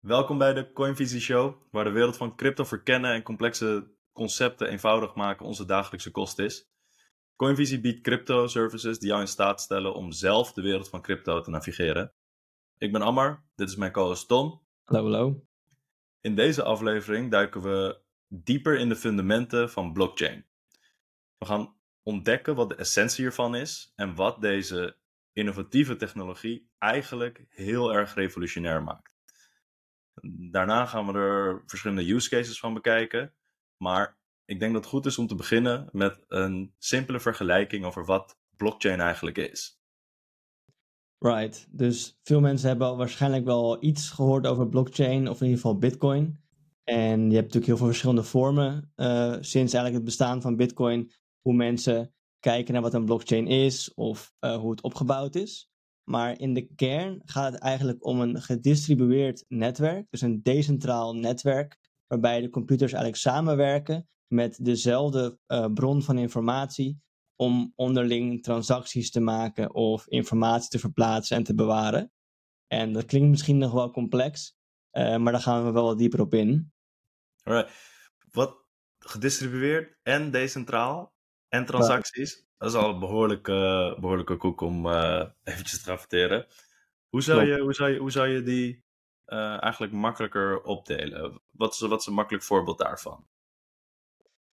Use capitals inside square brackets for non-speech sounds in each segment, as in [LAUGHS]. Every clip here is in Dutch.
Welkom bij de Coinvisie Show, waar de wereld van crypto verkennen en complexe concepten eenvoudig maken onze dagelijkse kost is. Coinvisie biedt crypto services die jou in staat stellen om zelf de wereld van crypto te navigeren. Ik ben Ammar, dit is mijn co-host Tom. Hallo, hallo. In deze aflevering duiken we dieper in de fundamenten van blockchain. We gaan ontdekken wat de essentie hiervan is en wat deze innovatieve technologie eigenlijk heel erg revolutionair maakt. Daarna gaan we er verschillende use cases van bekijken, maar ik denk dat het goed is om te beginnen met een simpele vergelijking over wat blockchain eigenlijk is. Right, dus veel mensen hebben waarschijnlijk wel iets gehoord over blockchain of in ieder geval bitcoin. En je hebt natuurlijk heel veel verschillende vormen uh, sinds eigenlijk het bestaan van bitcoin, hoe mensen kijken naar wat een blockchain is of uh, hoe het opgebouwd is. Maar in de kern gaat het eigenlijk om een gedistribueerd netwerk, dus een decentraal netwerk, waarbij de computers eigenlijk samenwerken met dezelfde uh, bron van informatie om onderling transacties te maken of informatie te verplaatsen en te bewaren. En dat klinkt misschien nog wel complex, uh, maar daar gaan we wel wat dieper op in. Alright. Wat gedistribueerd en decentraal en transacties, dat is al een behoorlijke, behoorlijke koek om uh, eventjes te rapporteren. Hoe zou, je, hoe, zou je, hoe zou je die uh, eigenlijk makkelijker opdelen? Wat is, wat is een makkelijk voorbeeld daarvan?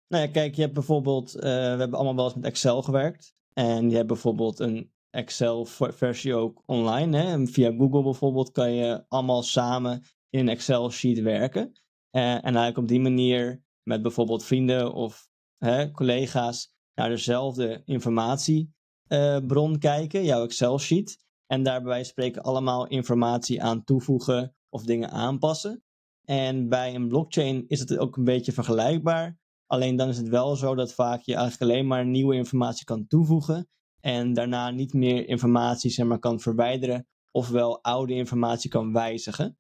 Nou ja, kijk, je hebt bijvoorbeeld, uh, we hebben allemaal wel eens met Excel gewerkt. En je hebt bijvoorbeeld een Excel-versie ook online. Hè? En via Google bijvoorbeeld kan je allemaal samen in een Excel-sheet werken. Uh, en eigenlijk op die manier met bijvoorbeeld vrienden of hè, collega's naar dezelfde informatiebron uh, kijken, jouw Excel-sheet. En daarbij spreken allemaal informatie aan toevoegen of dingen aanpassen. En bij een blockchain is het ook een beetje vergelijkbaar. Alleen dan is het wel zo dat vaak je eigenlijk alleen maar nieuwe informatie kan toevoegen. En daarna niet meer informatie zeg maar, kan verwijderen. Ofwel oude informatie kan wijzigen.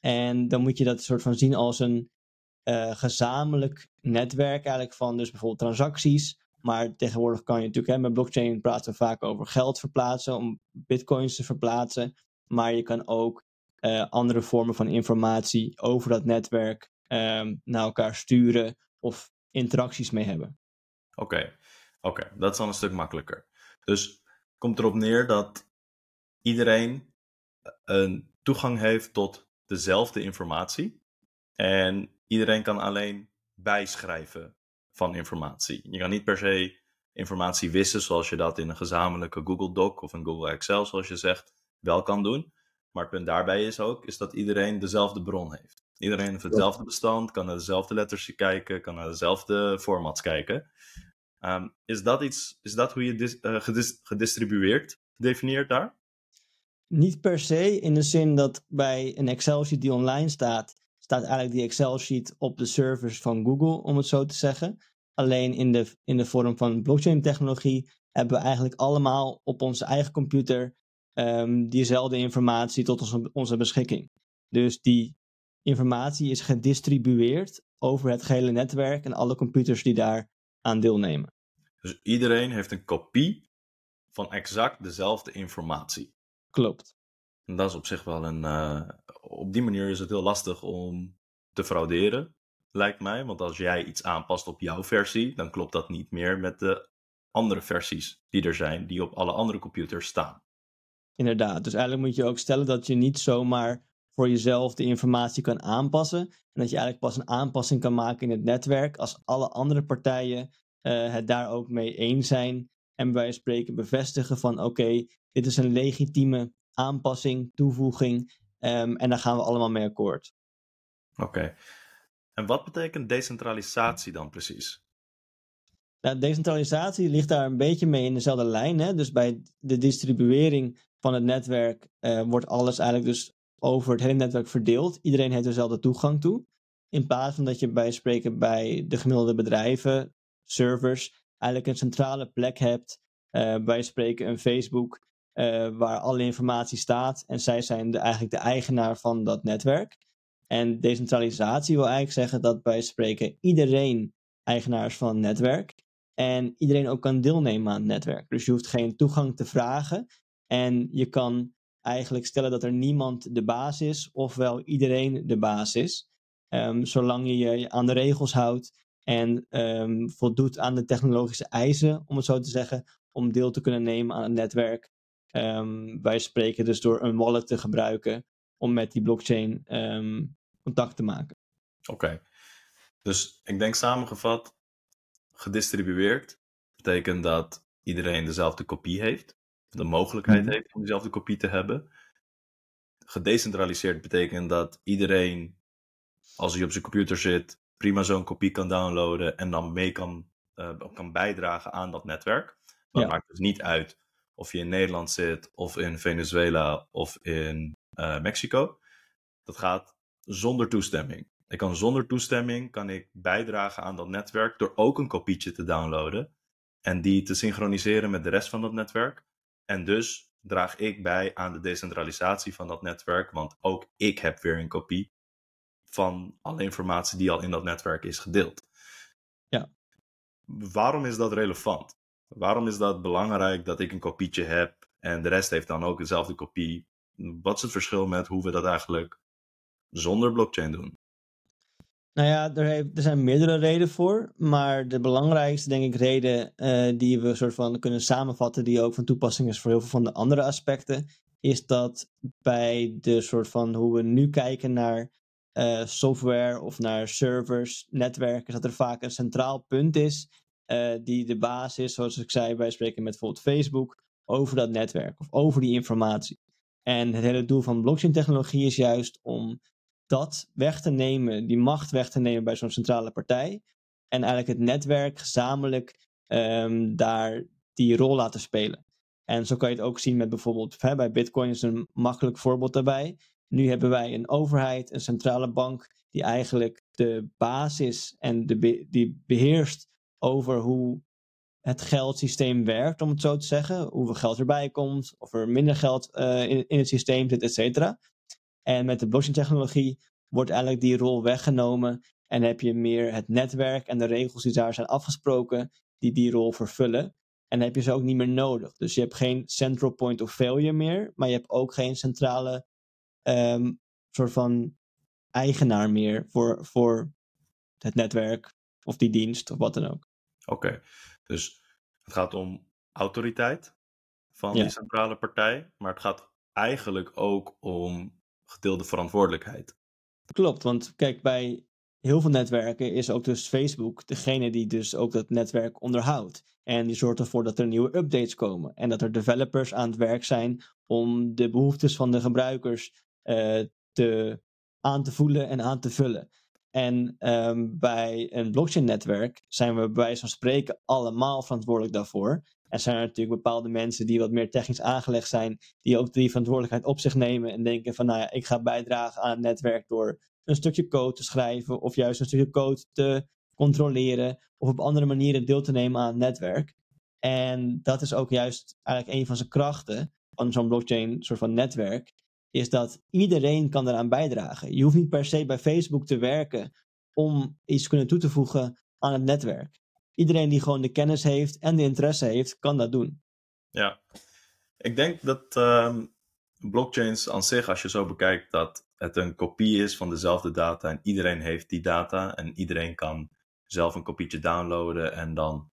En dan moet je dat soort van zien als een uh, gezamenlijk netwerk eigenlijk van dus bijvoorbeeld transacties maar tegenwoordig kan je natuurlijk, hè, met blockchain praten we vaak over geld verplaatsen, om bitcoins te verplaatsen. Maar je kan ook uh, andere vormen van informatie over dat netwerk um, naar elkaar sturen of interacties mee hebben. Oké, oké, dat is dan een stuk makkelijker. Dus komt erop neer dat iedereen eh, een toegang heeft tot dezelfde informatie. En iedereen kan alleen bijschrijven van informatie. Je kan niet per se informatie wissen zoals je dat in een gezamenlijke Google Doc of een Google Excel, zoals je zegt, wel kan doen. Maar het punt daarbij is ook is dat iedereen dezelfde bron heeft. Iedereen heeft hetzelfde bestand, kan naar dezelfde letters kijken, kan naar dezelfde formats kijken. Um, is, dat iets, is dat hoe je dis, uh, gedis, gedistribueerd definieert daar? Niet per se, in de zin dat bij een Excel-sheet die online staat, staat eigenlijk die Excel-sheet op de servers van Google, om het zo te zeggen. Alleen in de, in de vorm van blockchain-technologie hebben we eigenlijk allemaal op onze eigen computer um, diezelfde informatie tot onze, onze beschikking. Dus die informatie is gedistribueerd over het gehele netwerk en alle computers die daar aan deelnemen. Dus iedereen heeft een kopie van exact dezelfde informatie. Klopt. En dat is op zich wel een. Uh, op die manier is het heel lastig om te frauderen, lijkt mij. Want als jij iets aanpast op jouw versie, dan klopt dat niet meer met de andere versies die er zijn, die op alle andere computers staan. Inderdaad. Dus eigenlijk moet je ook stellen dat je niet zomaar voor jezelf de informatie kan aanpassen. En dat je eigenlijk pas een aanpassing kan maken in het netwerk als alle andere partijen uh, het daar ook mee eens zijn. En bij spreken bevestigen van oké, dit is een legitieme aanpassing, toevoeging. Um, en daar gaan we allemaal mee akkoord. Oké. Okay. En wat betekent decentralisatie dan precies? Nou, decentralisatie ligt daar een beetje mee in dezelfde lijn. Hè? Dus bij de distribuering van het netwerk uh, wordt alles eigenlijk dus over het hele netwerk verdeeld. Iedereen heeft dezelfde toegang toe. In plaats van dat je bij spreken bij de gemiddelde bedrijven, servers, eigenlijk een centrale plek hebt. Uh, bij spreken een Facebook, waar alle informatie staat. En zij zijn eigenlijk de eigenaar van dat netwerk. En decentralisatie wil eigenlijk zeggen dat bij spreken iedereen eigenaar is van het netwerk. En iedereen ook kan deelnemen aan het netwerk. Dus je hoeft geen toegang te vragen. En je kan eigenlijk stellen dat er niemand de baas is, ofwel iedereen de baas is. Ehm, zolang je je aan de regels houdt en ehm, voldoet aan de technologische eisen, om het zo te zeggen, om deel te kunnen nemen aan het netwerk. Um, wij spreken dus door een wallet te gebruiken om met die blockchain contact te maken. Oké, dus ik denk samengevat, gedistribueerd betekent dat iedereen dezelfde kopie heeft, de mogelijkheid mhm. heeft om dezelfde kopie te hebben. Gedecentraliseerd betekent dat iedereen, als hij op zijn computer zit, prima zo'n kopie kan downloaden en dan mee kan, uh, kan bijdragen aan dat netwerk. Dat maakt dus niet uit of je in Nederland zit, of in Venezuela, of in uh, Mexico. Dat gaat zonder toestemming. Ik kan zonder toestemming kan ik bijdragen aan dat netwerk door ook een kopietje te downloaden en die te synchroniseren met de rest van dat netwerk. En dus draag ik bij aan de decentralisatie van dat netwerk, want ook ik heb weer een kopie van alle informatie die al in dat netwerk is gedeeld. Ja. Waarom is dat relevant? Waarom is dat belangrijk dat ik een kopietje heb en de rest heeft dan ook dezelfde kopie? Wat is het verschil met hoe we dat eigenlijk zonder blockchain doen? Nou ja, er, heeft, er zijn meerdere redenen voor. Maar de belangrijkste, denk ik, reden uh, die we soort van kunnen samenvatten, die ook van toepassing is voor heel veel van de andere aspecten, is dat bij de soort van hoe we nu kijken naar uh, software of naar servers, netwerken, dat er vaak een centraal punt is uh, die de basis, zoals ik zei, wij spreken met bijvoorbeeld Facebook, over dat netwerk of over die informatie. En het hele doel van blockchain technologie is juist om dat weg te nemen, die macht weg te nemen bij zo'n centrale partij. En eigenlijk het netwerk gezamenlijk um, daar die rol laten spelen. En zo kan je het ook zien met bijvoorbeeld, hè, bij Bitcoin is een makkelijk voorbeeld daarbij. Nu hebben wij een overheid, een centrale bank, die eigenlijk de basis en die beheerst over hoe het geldsysteem werkt, om het zo te zeggen. Hoeveel geld erbij komt, of er minder geld uh, in, in, het systeem zit, et cetera. En met de blockchain-technologie wordt eigenlijk die rol weggenomen en heb je meer het netwerk en de regels die daar zijn afgesproken, die die rol vervullen. En heb je ze ook niet meer nodig. Dus je hebt geen central point of failure meer, maar je hebt ook geen centrale um, soort van eigenaar meer voor, voor het netwerk of die dienst of wat dan ook. Oké, dus het gaat om autoriteit van die centrale partij, maar het gaat eigenlijk ook om gedeelde verantwoordelijkheid. Klopt, want kijk, bij heel veel netwerken is ook dus Facebook degene die dus ook dat netwerk onderhoudt. En die zorgt ervoor dat er nieuwe updates komen. En dat er developers aan het werk zijn om de behoeftes van de gebruikers uh, te, aan te voelen en aan te vullen. En um, bij een blockchain-netwerk zijn we bij wijze van spreken allemaal verantwoordelijk daarvoor. Er zijn natuurlijk bepaalde mensen die wat meer technisch aangelegd zijn, die ook die verantwoordelijkheid op zich nemen en denken van, nou ja, ik ga bijdragen aan het netwerk door een stukje code te schrijven of juist een stukje code te controleren of op andere manieren deel te nemen aan het netwerk. En dat is ook juist eigenlijk een van zijn krachten van zo'n blockchain soort van netwerk, is dat iedereen kan eraan bijdragen. Je hoeft niet per se bij Facebook te werken om iets kunnen toe te voegen aan het netwerk iedereen die gewoon de kennis heeft en de interesse heeft, kan dat doen. Ja, ik denk dat uh, blockchains aan zich, als je zo bekijkt, dat het een kopie is van dezelfde data en iedereen heeft die data en iedereen kan zelf een kopietje downloaden en dan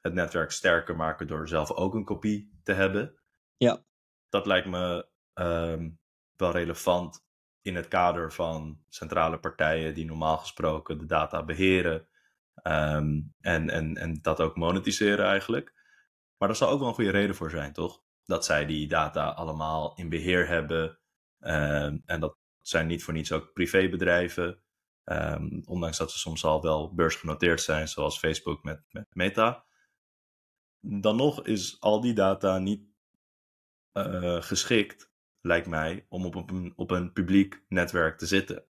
het netwerk sterker maken door zelf ook een kopie te hebben. Ja. Dat lijkt me uh, wel relevant in het kader van centrale partijen die normaal gesproken de data beheren Ehm, en, en, en dat ook monetiseren eigenlijk. Maar daar zal ook wel een goede reden voor zijn, toch? Dat zij die data allemaal in beheer hebben. Um, en dat zijn niet voor niets ook privébedrijven. Um, ondanks dat ze soms al wel beursgenoteerd zijn, zoals Facebook met, met Meta. Dan nog is al die data niet uh, geschikt, lijkt mij, om op een, op een publiek netwerk te zitten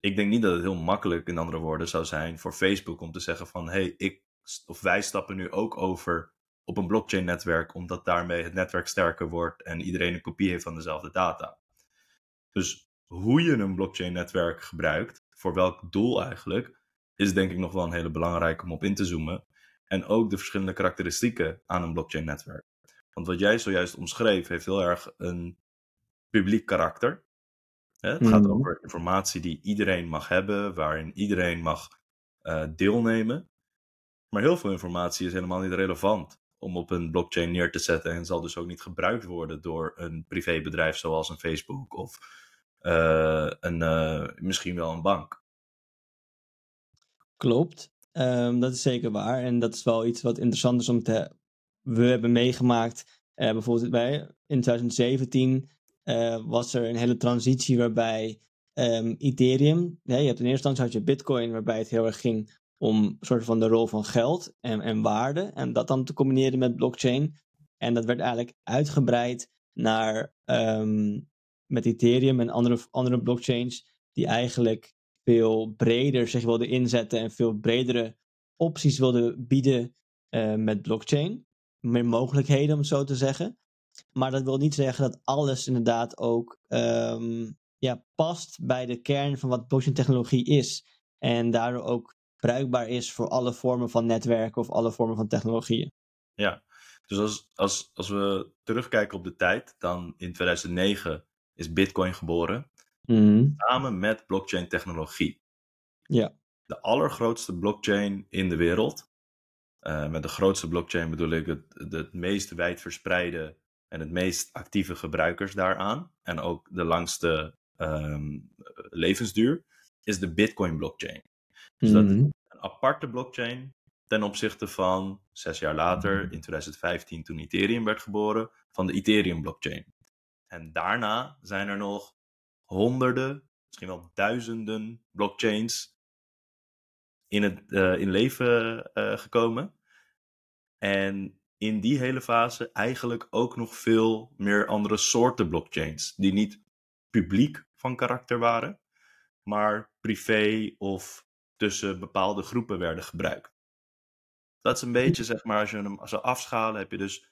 ik denk niet dat het heel makkelijk, in andere woorden, zou zijn voor Facebook om te zeggen van hey, ik of wij stappen nu ook over op een blockchain-netwerk, omdat daarmee het netwerk sterker wordt en iedereen een kopie heeft van dezelfde data. Dus hoe je een blockchain-netwerk gebruikt, voor welk doel eigenlijk, is denk ik nog wel een hele belangrijke om op in te zoomen. En ook de verschillende karakteristieken aan een blockchain-netwerk. Want wat jij zojuist omschreef, heeft heel erg een publiek karakter. Hè? Het gaat Mhm. over informatie die iedereen mag hebben, waarin iedereen mag eh, deelnemen. Maar heel veel informatie is helemaal niet relevant om op een blockchain neer te zetten en zal dus ook niet gebruikt worden door een privébedrijf zoals een Facebook of eh, een, eh, misschien wel een bank. Klopt, Ehm, dat is zeker waar. En dat is wel iets wat interessant is om te. We hebben meegemaakt, bijvoorbeeld bij in 2017 eh, was er een hele transitie waarbij ehm, Ethereum, hè, je hebt in eerste instantie had je Bitcoin, waarbij het heel erg ging om soort van de rol van geld en, en waarde, en dat dan te combineren met blockchain. En dat werd eigenlijk uitgebreid naar ehm, met Ethereum en andere, andere blockchains, die eigenlijk veel breder zich wilden inzetten en veel bredere opties wilden bieden eh, met blockchain. Meer mogelijkheden, om zo te zeggen. Maar dat wil niet zeggen dat alles inderdaad ook ehm, ja, past bij de kern van wat blockchain-technologie is. En daardoor ook bruikbaar is voor alle vormen van netwerken of alle vormen van technologieën. Ja, dus als, als, als we terugkijken op de tijd, dan in 2009 is Bitcoin geboren, Mhm. samen met blockchain technologie. Ja. De allergrootste blockchain in de wereld. Eh, met de grootste blockchain bedoel ik het, het meest wijdverspreide en het meest actieve gebruikers daaraan. En ook de langste ehm, levensduur, is de Bitcoin blockchain. Dus dat is Mhm. een aparte blockchain ten opzichte van zes jaar later, in 2015, toen Ethereum werd geboren, van de Ethereum blockchain. En daarna zijn er nog honderden, misschien wel duizenden blockchains in, het, eh, in leven eh, gekomen. En in die hele fase eigenlijk ook nog veel meer andere soorten blockchains, die niet publiek van karakter waren, maar privé of tussen bepaalde groepen werden gebruikt. Dat is een beetje, zeg maar, als je hem zou afschalen, heb je dus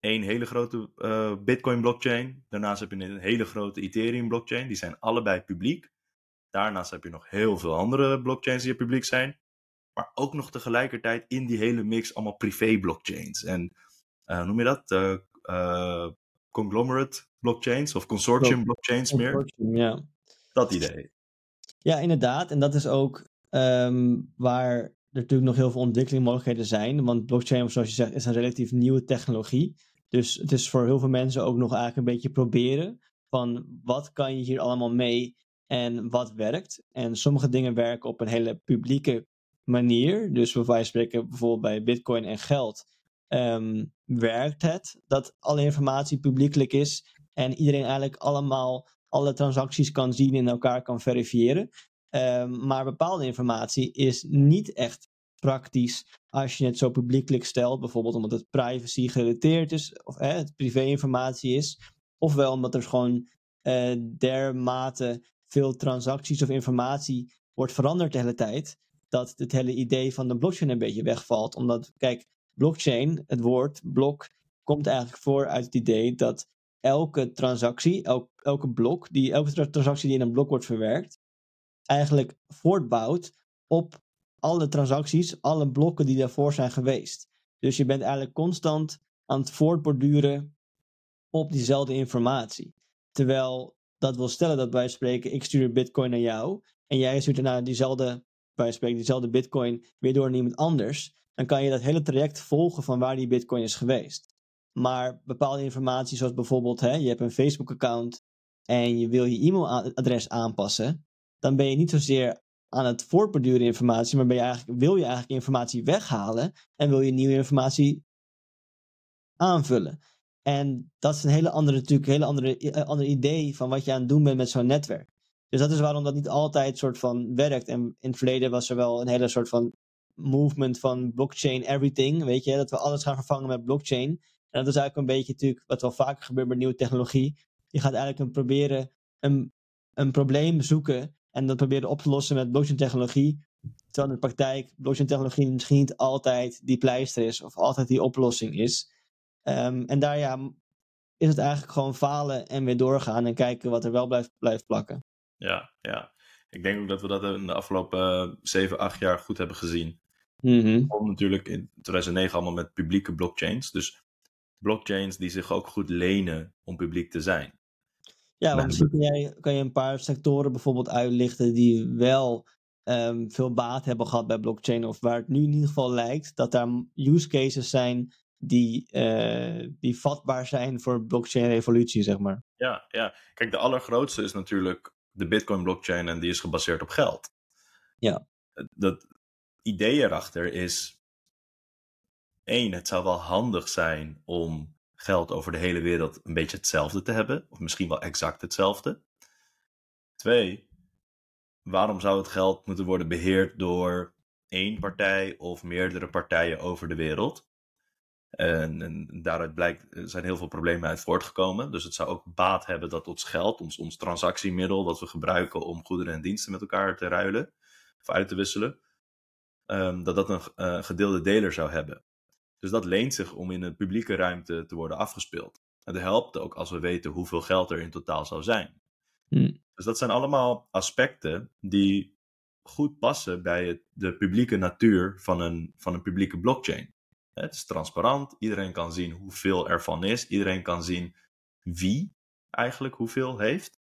één hele grote eh, Bitcoin blockchain. Daarnaast heb je een hele grote Ethereum blockchain. Die zijn allebei publiek. Daarnaast heb je nog heel veel andere blockchains die publiek zijn. Maar ook nog tegelijkertijd in die hele mix allemaal privé blockchains. En hoe noem je dat? Eh, eh, conglomerate blockchains of consortium blockchains meer. Ja. Dat idee. Ja, inderdaad. En dat is ook ehm, waar er natuurlijk nog heel veel ontwikkelingmogelijkheden zijn. Want blockchain, zoals je zegt, is een relatief nieuwe technologie. Dus het is voor heel veel mensen ook nog eigenlijk een beetje proberen van wat kan je hier allemaal mee en wat werkt. En sommige dingen werken op een hele publieke manier. Dus wijze van spreken bijvoorbeeld bij bitcoin en geld ehm, werkt het dat alle informatie publiekelijk is en iedereen eigenlijk allemaal alle transacties kan zien en elkaar kan verifiëren. Ehm, maar bepaalde informatie is niet echt praktisch als je het zo publiekelijk stelt, bijvoorbeeld omdat het privacy gerelateerd is, of hè, het privé-informatie is, ofwel omdat er gewoon eh, dermate veel transacties of informatie wordt veranderd de hele tijd, dat het hele idee van de blockchain een beetje wegvalt. Omdat, kijk, blockchain, het woord blok, komt eigenlijk voor uit het idee dat elke transactie, elk, elke blok, die, elke tra- transactie die in een blok wordt verwerkt, eigenlijk voortbouwt op alle transacties, alle blokken die daarvoor zijn geweest. Dus je bent eigenlijk constant aan het voortborduren op diezelfde informatie. Terwijl dat wil stellen dat wij spreken, ik stuur bitcoin naar jou en jij stuurt daarna diezelfde, wij spreken diezelfde bitcoin weer door naar iemand anders. Dan kan je dat hele traject volgen van waar die bitcoin is geweest. Maar bepaalde informatie, zoals bijvoorbeeld, hè, je hebt een Facebook-account en je wil je e-mailadres aanpassen, dan ben je niet zozeer aan het voortborduren informatie, maar ben je eigenlijk, wil je eigenlijk informatie weghalen en wil je nieuwe informatie aanvullen. En dat is een hele andere, natuurlijk, hele andere, eh, andere idee van wat je aan het doen bent met zo'n netwerk. Dus dat is waarom dat niet altijd soort van werkt. En in het verleden was er wel een hele soort van movement van blockchain everything, weet je, dat we alles gaan vervangen met blockchain. En dat is eigenlijk een beetje natuurlijk wat wel vaker gebeurt met nieuwe technologie. Je gaat eigenlijk een proberen een, een probleem zoeken en dat proberen op te lossen met blockchain technologie. Terwijl in de praktijk blockchain technologie misschien niet altijd die pleister is of altijd die oplossing is. Ehm, en daar ja, is het eigenlijk gewoon falen en weer doorgaan en kijken wat er wel blijft, blijft plakken. Ja, ja. Ik denk ook dat we dat in de afgelopen uh, 7, 8 jaar goed hebben gezien. Om natuurlijk in 2009 allemaal met publieke blockchains. Dus blockchains die zich ook goed lenen om publiek te zijn. Ja, want misschien kan, jij, kan je een paar sectoren bijvoorbeeld uitlichten die wel um, veel baat hebben gehad bij blockchain, of waar het nu in ieder geval lijkt dat daar use cases zijn die, uh, die vatbaar zijn voor blockchain-revolutie, zeg maar. Ja, ja, kijk, de allergrootste is natuurlijk de Bitcoin-blockchain en die is gebaseerd op geld. Ja. Dat idee erachter is: één, het zou wel handig zijn om geld over de hele wereld een beetje hetzelfde te hebben, of misschien wel exact hetzelfde. Twee, waarom zou het geld moeten worden beheerd door één partij of meerdere partijen over de wereld? En, en, daaruit blijkt, er zijn heel veel problemen uit voortgekomen. Dus het zou ook baat hebben dat ons geld, ons, ons transactiemiddel, dat we gebruiken om goederen en diensten met elkaar te ruilen of uit te wisselen, um, dat dat een uh, gedeelde deler zou hebben. Dus dat leent zich om in een publieke ruimte te worden afgespeeld. En dat helpt ook als we weten hoeveel geld er in totaal zou zijn. Hmm. Dus dat zijn allemaal aspecten die goed passen bij het, de publieke natuur van een, van een publieke blockchain. Het is transparant, iedereen kan zien hoeveel ervan is, iedereen kan zien wie eigenlijk hoeveel heeft.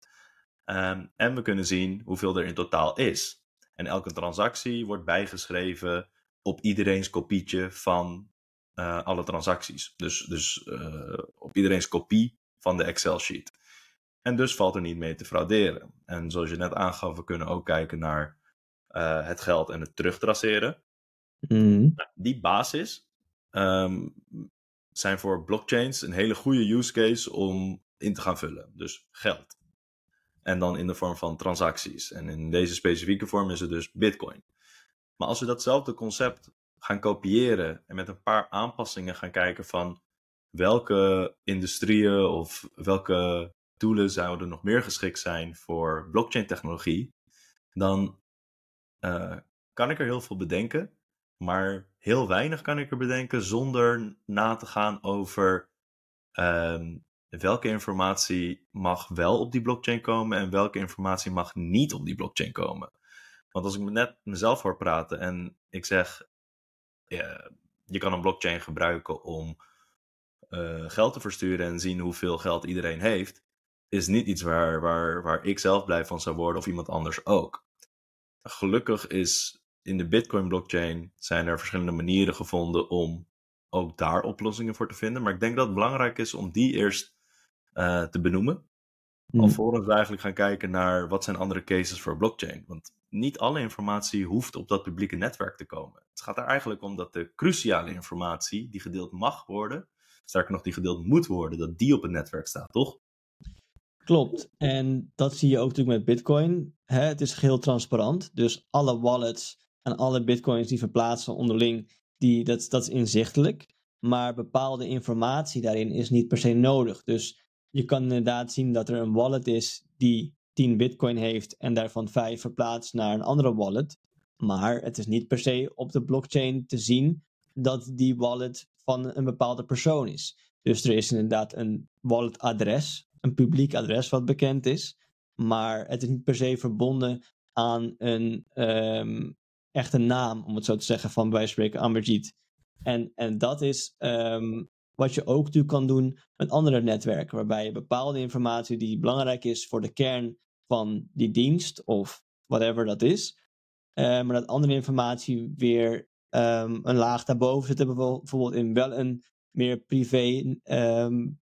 Um, en we kunnen zien hoeveel er in totaal is. En elke transactie wordt bijgeschreven op iedereen's kopietje van uh, alle transacties. Dus, dus uh, op iedereen's kopie van de Excel-sheet. En dus valt er niet mee te frauderen. En zoals je net aangaf, we kunnen ook kijken naar uh, het geld en het terugtraceren. Mm. Die basis um, zijn voor blockchains een hele goede use case om in te gaan vullen. Dus geld. En dan in de vorm van transacties. En in deze specifieke vorm is het dus Bitcoin. Maar als we datzelfde concept gaan kopiëren en met een paar aanpassingen gaan kijken van welke industrieën of welke doelen zouden nog meer geschikt zijn voor blockchain technologie, dan uh, kan ik er heel veel bedenken, maar heel weinig kan ik er bedenken zonder na te gaan over um, welke informatie mag wel op die blockchain komen en welke informatie mag niet op die blockchain komen. Want als ik net mezelf hoor praten en ik zeg, ja, je kan een blockchain gebruiken om uh, geld te versturen en zien hoeveel geld iedereen heeft, is niet iets waar, waar, waar ik zelf blij van zou worden of iemand anders ook. Gelukkig is in de Bitcoin blockchain zijn er verschillende manieren gevonden om ook daar oplossingen voor te vinden. Maar ik denk dat het belangrijk is om die eerst uh, te benoemen. Mm. Alvorens we eigenlijk gaan kijken naar wat zijn andere cases voor blockchain. Want niet alle informatie hoeft op dat publieke netwerk te komen. Het gaat er eigenlijk om dat de cruciale informatie die gedeeld mag worden, sterker nog die gedeeld moet worden, dat die op het netwerk staat, toch? Klopt. En dat zie je ook natuurlijk met Bitcoin. Hè? Het is geheel transparant. Dus alle wallets en alle Bitcoins die verplaatsen onderling, die, dat, dat is inzichtelijk. Maar bepaalde informatie daarin is niet per se nodig. Dus je kan inderdaad zien dat er een wallet is die 10 bitcoin heeft en daarvan 5 verplaatst naar een andere wallet. Maar het is niet per se op de blockchain te zien dat die wallet van een bepaalde persoon is. Dus er is inderdaad een walletadres, een publiek adres wat bekend is. Maar het is niet per se verbonden aan een um, echte naam, om het zo te zeggen, van bij spreken Amarjeet. En, en dat is um, wat je ook nu kan doen met andere netwerken, waarbij je bepaalde informatie die belangrijk is voor de kern van die dienst of whatever dat is, uh, maar dat andere informatie weer um, een laag daarboven zit, bijvoorbeeld in wel een meer privé um,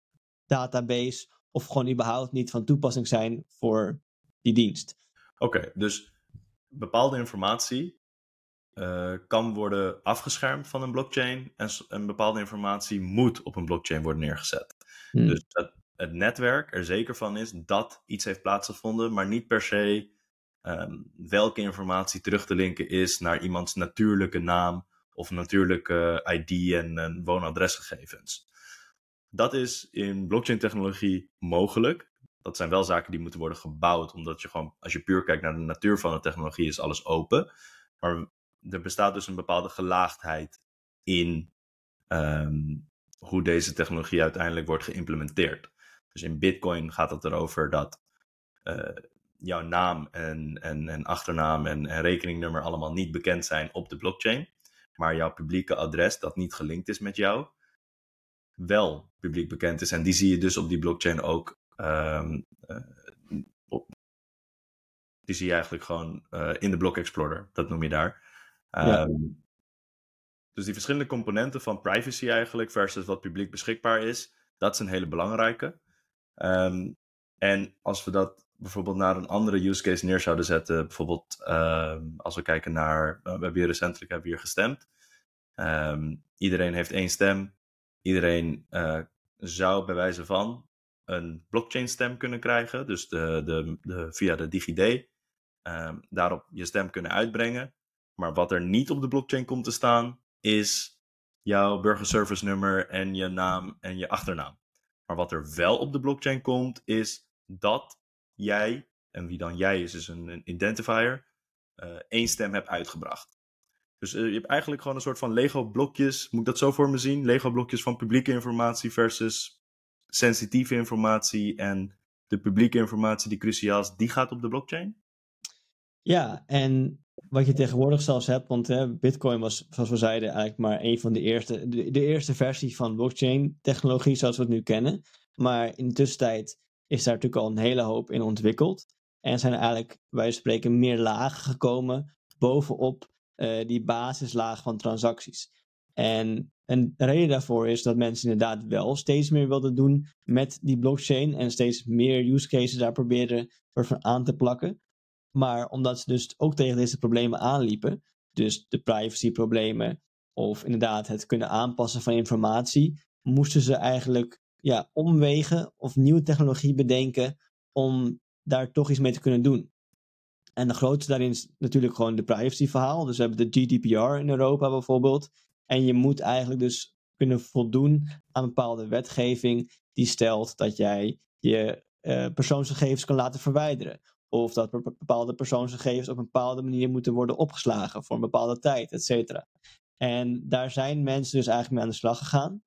database of gewoon überhaupt niet van toepassing zijn voor die dienst. Oké, dus bepaalde informatie uh, kan worden afgeschermd van een blockchain en een bepaalde informatie moet op een blockchain worden neergezet. Hmm. Dus dat het netwerk er zeker van is dat iets heeft plaatsgevonden, maar niet per se um, welke informatie terug te linken is naar iemands natuurlijke naam of natuurlijke ID en, en woonadresgegevens. Dat is in blockchain technologie mogelijk. Dat zijn wel zaken die moeten worden gebouwd, omdat je gewoon, als je puur kijkt naar de natuur van de technologie, is alles open. Maar er bestaat dus een bepaalde gelaagdheid in um, hoe deze technologie uiteindelijk wordt geïmplementeerd. Dus in Bitcoin gaat het erover dat uh, jouw naam en, en, en achternaam en, en, rekeningnummer allemaal niet bekend zijn op de blockchain. Maar jouw publieke adres, dat niet gelinkt is met jou, wel publiek bekend is. En die zie je dus op die blockchain ook ehm, die zie je eigenlijk gewoon in de Block Explorer. Dat noem je daar. Ehm, dus die verschillende componenten van privacy eigenlijk versus wat publiek beschikbaar is, dat is een hele belangrijke. Ehm, en als we dat bijvoorbeeld naar een andere use case neer zouden zetten, bijvoorbeeld ehm, als we kijken naar, we hebben hier recentelijk hebben hier gestemd. iedereen heeft één stem. Iedereen uh, zou bij wijze van een blockchain stem kunnen krijgen, dus de, de, de, via de DigiD. daarop je stem kunnen uitbrengen. Maar wat er niet op de blockchain komt te staan, is jouw burgerservice nummer en je naam en je achternaam. Maar wat er wel op de blockchain komt, is dat jij, en wie dan jij is, is een, een identifier, uh, één stem hebt uitgebracht. Dus uh, je hebt eigenlijk gewoon een soort van Lego-blokjes, moet ik dat zo voor me zien? Lego-blokjes van publieke informatie versus sensitieve informatie en de publieke informatie die cruciaal is, die gaat op de blockchain? Ja, en wat je tegenwoordig zelfs hebt, want hè, Bitcoin was, zoals we zeiden, eigenlijk maar een van de eerste, de, eerste versie van blockchain-technologie zoals we het nu kennen. Maar in de tussentijd is daar natuurlijk al een hele hoop in ontwikkeld. En zijn er eigenlijk, wij spreken, meer lagen gekomen bovenop uh, die basislaag van transacties. En een reden daarvoor is dat mensen inderdaad wel steeds meer wilden doen met die blockchain en steeds meer use cases daar proberen aan te plakken. Maar omdat ze dus ook tegen deze problemen aanliepen, dus de privacyproblemen of inderdaad het kunnen aanpassen van informatie, moesten ze eigenlijk ja, omwegen of nieuwe technologie bedenken om daar toch iets mee te kunnen doen. En de grootste daarin is natuurlijk gewoon de privacyverhaal. Dus we hebben de GDPR in Europa bijvoorbeeld. En je moet eigenlijk dus kunnen voldoen aan bepaalde wetgeving die stelt dat jij je uh, persoonsgegevens kan laten verwijderen. Of dat bepaalde persoonsgegevens op een bepaalde manier moeten worden opgeslagen voor een bepaalde tijd, et cetera. En daar zijn mensen dus eigenlijk mee aan de slag gegaan.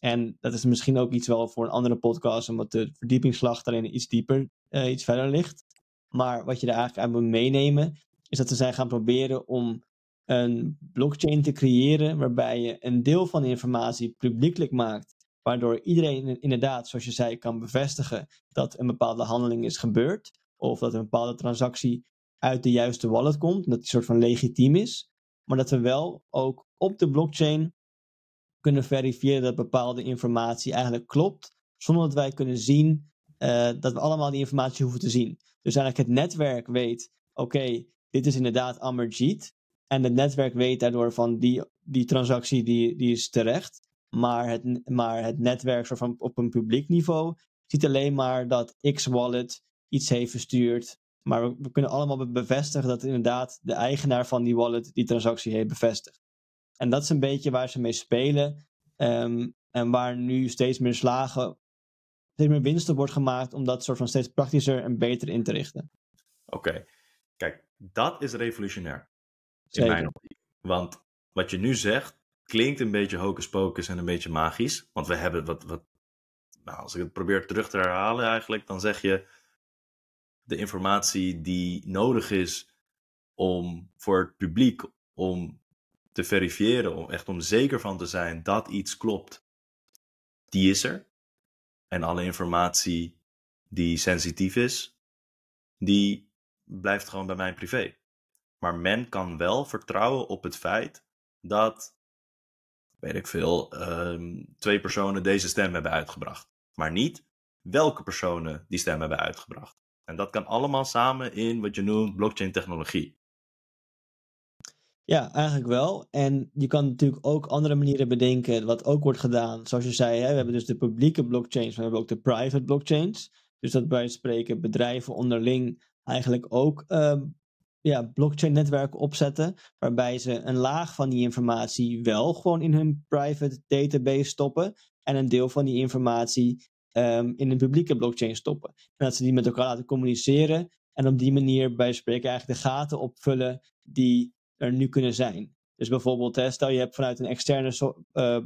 En dat is misschien ook iets wel voor een andere podcast, omdat de verdiepingsslag daarin iets dieper, uh, iets verder ligt. Maar wat je daar eigenlijk aan moet meenemen, is dat ze zijn gaan proberen om een blockchain te creëren waarbij je een deel van de informatie publiekelijk maakt, waardoor iedereen inderdaad, zoals je zei, kan bevestigen dat een bepaalde handeling is gebeurd of dat een bepaalde transactie uit de juiste wallet komt, dat die soort van legitiem is, maar dat we wel ook op de blockchain kunnen verifiëren dat bepaalde informatie eigenlijk klopt, zonder dat wij kunnen zien uh, dat we allemaal die informatie hoeven te zien. Dus eigenlijk het netwerk weet, oké, dit is inderdaad Amarjeet, en het netwerk weet daardoor van die, die transactie die, die is terecht, maar het, maar het netwerk soort van op een publiek niveau ziet alleen maar dat X-wallet iets heeft verstuurd. Maar we, we, kunnen allemaal bevestigen dat inderdaad de eigenaar van die wallet die transactie heeft bevestigd. En dat is een beetje waar ze mee spelen. Ehm, en waar nu steeds meer slagen, steeds meer winsten wordt gemaakt om dat soort van steeds praktischer en beter in te richten. Oké, kijk, dat is revolutionair. In mijn optiek. Want wat je nu zegt, klinkt een beetje hocus pocus en een beetje magisch. Want we hebben wat, wat nou, als ik het probeer terug te herhalen eigenlijk, dan zeg je de informatie die nodig is om voor het publiek om te verifiëren, om echt om zeker van te zijn dat iets klopt, die is er. En alle informatie die sensitief is, die blijft gewoon bij mij privé. Maar men kan wel vertrouwen op het feit dat, weet ik veel, um, twee personen deze stem hebben uitgebracht. Maar niet welke personen die stem hebben uitgebracht. En dat kan allemaal samen in wat je noemt blockchain technologie. Ja, eigenlijk wel. En je kan natuurlijk ook andere manieren bedenken, wat ook wordt gedaan. Zoals je zei, hè, we hebben dus de publieke blockchains, maar we hebben ook de private blockchains. Dus dat bij spreken bedrijven onderling eigenlijk ook uh, ja, blockchain-netwerken opzetten, waarbij ze een laag van die informatie wel gewoon in hun private database stoppen en een deel van die informatie um, in een publieke blockchain stoppen. En dat ze die met elkaar laten communiceren en op die manier bij spreken eigenlijk de gaten opvullen die er nu kunnen zijn. Dus bijvoorbeeld, stel je hebt vanuit een externe uh,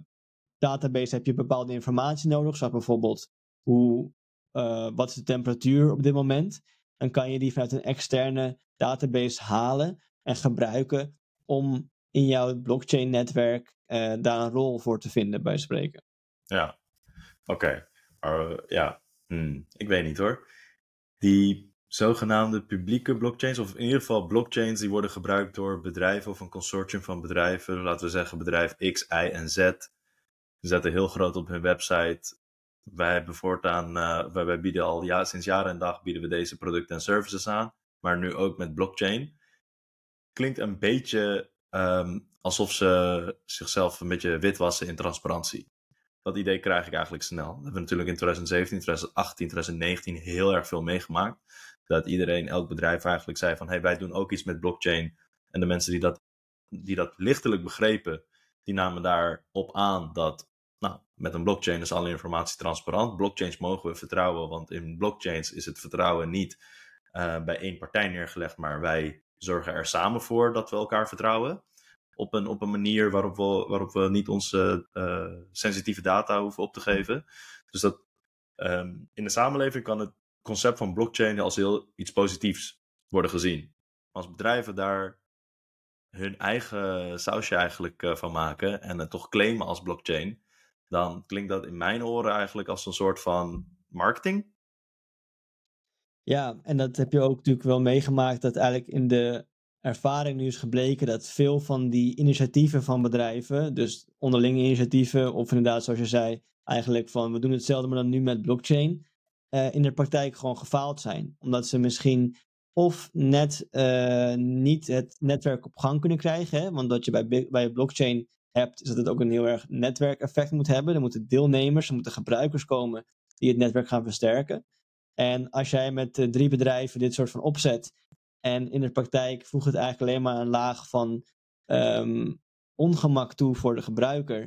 database heb je bepaalde informatie nodig, zoals bijvoorbeeld hoe, uh, wat is de temperatuur op dit moment. Dan kan je die vanuit een externe database halen en gebruiken om in jouw blockchain netwerk uh, daar een rol voor te vinden bij spreken. Ja, oké. Ja, Hmm, ik weet niet hoor. Die zogenaamde publieke blockchains, of in ieder geval blockchains die worden gebruikt door bedrijven of een consortium van bedrijven, laten we zeggen bedrijf X, Y en Z. Ze zetten heel groot op hun website. Wij hebben voortaan, uh, wij, bieden al ja, sinds jaren en dag bieden we deze producten en services aan, maar nu ook met blockchain. Klinkt een beetje um, alsof ze zichzelf een beetje witwassen in transparantie. Dat idee krijg ik eigenlijk snel. We hebben natuurlijk in 2017, 2018, 2019 heel erg veel meegemaakt. Dat iedereen, elk bedrijf eigenlijk zei van hey, wij doen ook iets met blockchain. En de mensen die dat, die dat lichtelijk begrepen, die namen daarop aan dat nou, met een blockchain is alle informatie transparant. Blockchains mogen we vertrouwen, want in blockchains is het vertrouwen niet uh, bij één partij neergelegd, maar wij zorgen er samen voor dat we elkaar vertrouwen op een, op een manier waarop we, waarop we niet onze uh, sensitieve data hoeven op te geven. Dus dat um, in de samenleving kan het concept van blockchain als heel iets positiefs worden gezien. Als bedrijven daar hun eigen sausje eigenlijk uh, van maken en het toch claimen als blockchain, dan klinkt dat in mijn oren eigenlijk als een soort van marketing. Ja, en dat heb je ook natuurlijk wel meegemaakt dat eigenlijk in de ervaring nu is gebleken dat veel van die initiatieven van bedrijven, dus onderlinge initiatieven, of inderdaad zoals je zei, eigenlijk van we doen hetzelfde maar dan nu met blockchain, uh, in de praktijk gewoon gefaald zijn. Omdat ze misschien of net uh, niet het netwerk op gang kunnen krijgen, hè? want dat je bij, bij blockchain hebt, is dat het ook een heel erg netwerkeffect moet hebben. Er moeten deelnemers, er moeten gebruikers komen die het netwerk gaan versterken. En als jij met uh, drie bedrijven dit soort van opzet en in de praktijk voegt het eigenlijk alleen maar een laag van um, ongemak toe voor de gebruiker.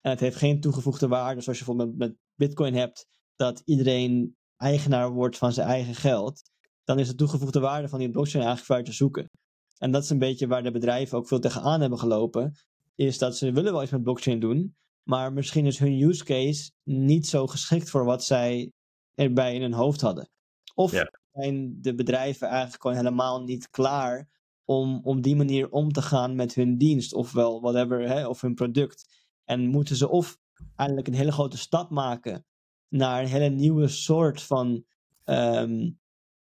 En het heeft geen toegevoegde waarde, zoals je bijvoorbeeld met, met Bitcoin hebt, dat iedereen eigenaar wordt van zijn eigen geld. Dan is de toegevoegde waarde van die blockchain eigenlijk ver te zoeken. En dat is een beetje waar de bedrijven ook veel tegenaan hebben gelopen. Is dat ze willen wel iets met blockchain doen, maar misschien is hun use case niet zo geschikt voor wat zij erbij in hun hoofd hadden. Of zijn de bedrijven eigenlijk gewoon helemaal niet klaar om op die manier om te gaan met hun dienst, ofwel whatever, hè, of hun product. En moeten ze of eigenlijk een hele grote stap maken naar een hele nieuwe soort van um,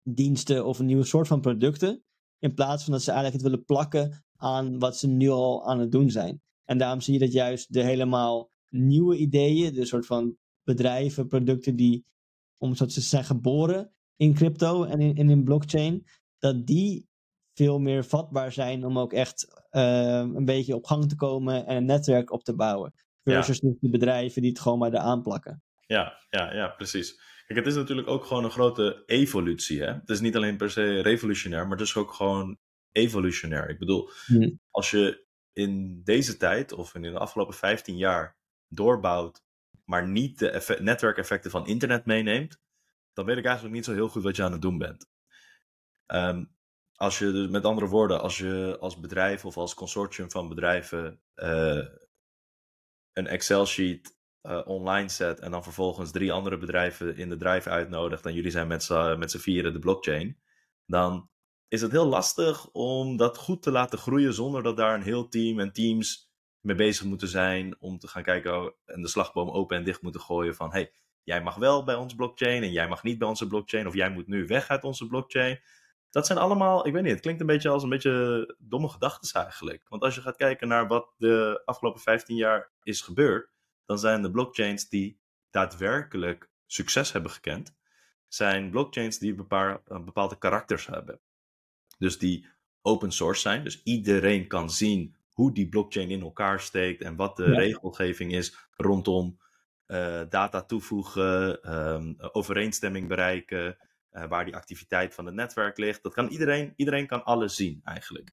diensten of een nieuwe soort van producten, in plaats van dat ze eigenlijk het willen plakken aan wat ze nu al aan het doen zijn. En daarom zie je dat juist de helemaal nieuwe ideeën, de soort van bedrijven, producten die, om zo te zeggen, geboren in crypto en in, in, in blockchain, dat die veel meer vatbaar zijn om ook echt uh, een beetje op gang te komen en een netwerk op te bouwen. Versus ja. de bedrijven die het gewoon maar eraan plakken. Ja, ja, ja, precies. Kijk, het is natuurlijk ook gewoon een grote evolutie. Hè? Het is niet alleen per se revolutionair, maar het is ook gewoon evolutionair. Ik bedoel, hmm. als je in deze tijd of in de afgelopen 15 jaar doorbouwt, maar niet de netwerkeffecten van internet meeneemt, dan weet ik eigenlijk niet zo heel goed wat je aan het doen bent. Um, als je dus met andere woorden, als je als bedrijf of als consortium van bedrijven uh, een Excel-sheet uh, online zet en dan vervolgens drie andere bedrijven in de drive uitnodigt en jullie zijn met z'n vieren de blockchain, dan is het heel lastig om dat goed te laten groeien zonder dat daar een heel team en teams mee bezig moeten zijn om te gaan kijken en de slagboom open en dicht moeten gooien van hey, jij mag wel bij ons blockchain en jij mag niet bij onze blockchain of jij moet nu weg uit onze blockchain. Dat zijn allemaal, ik weet niet, het klinkt een beetje als een beetje domme gedachten eigenlijk. Want als je gaat kijken naar wat de afgelopen 15 jaar is gebeurd, dan zijn de blockchains die daadwerkelijk succes hebben gekend, zijn blockchains die bepaalde karakters hebben. Dus die open source zijn, dus iedereen kan zien hoe die blockchain in elkaar steekt en wat de regelgeving is rondom data toevoegen, um, overeenstemming bereiken, uh, waar die activiteit van het netwerk ligt. Dat kan iedereen, iedereen kan alles zien eigenlijk.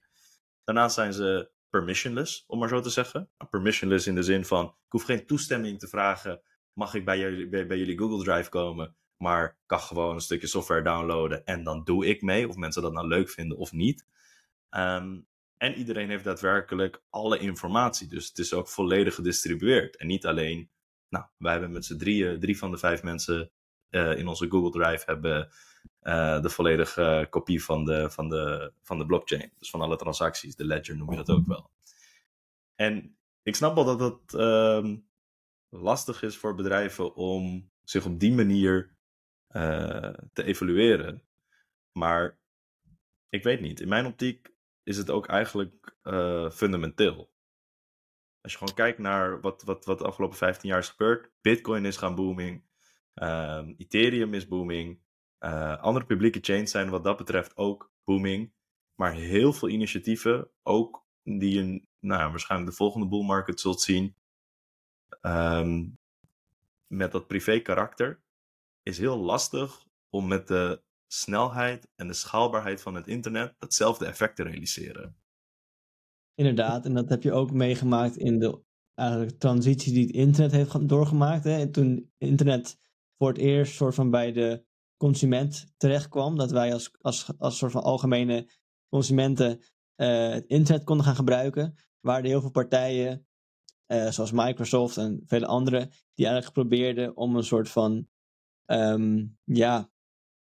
Daarnaast zijn ze permissionless, om maar zo te zeggen. Permissionless in de zin van, ik hoef geen toestemming te vragen, mag ik bij jullie, bij, jullie Google Drive komen, maar kan gewoon een stukje software downloaden en dan doe ik mee, of mensen dat nou leuk vinden of niet. Um, en iedereen heeft daadwerkelijk alle informatie, dus het is ook volledig gedistribueerd. En niet alleen nou, wij hebben met z'n drieën, drie van de vijf mensen uh, in onze Google Drive hebben uh, de volledige kopie van de, van, de, van de blockchain. Dus van alle transacties, de ledger noem je dat ook wel. En ik snap wel dat het uh, lastig is voor bedrijven om zich op die manier te evalueren. Maar ik weet niet. In mijn optiek is het ook eigenlijk fundamenteel. Als je gewoon kijkt naar wat, wat, wat de afgelopen 15 jaar is gebeurd. Bitcoin is gaan booming. Ehm, Ethereum is booming. andere publieke chains zijn wat dat betreft ook booming. Maar heel veel initiatieven, ook die je nou, waarschijnlijk de volgende bull market zult zien, um, met dat privé karakter, is heel lastig om met de snelheid en de schaalbaarheid van het internet datzelfde effect te realiseren. Inderdaad, en dat heb je ook meegemaakt in de eigenlijk, transitie die het internet heeft doorgemaakt. Hè? Toen internet voor het eerst soort van bij de consument terechtkwam, dat wij als, als, als soort van algemene consumenten uh, het internet konden gaan gebruiken, waren er heel veel partijen, uh, zoals Microsoft en vele anderen, die eigenlijk probeerden om een soort van, um, ja,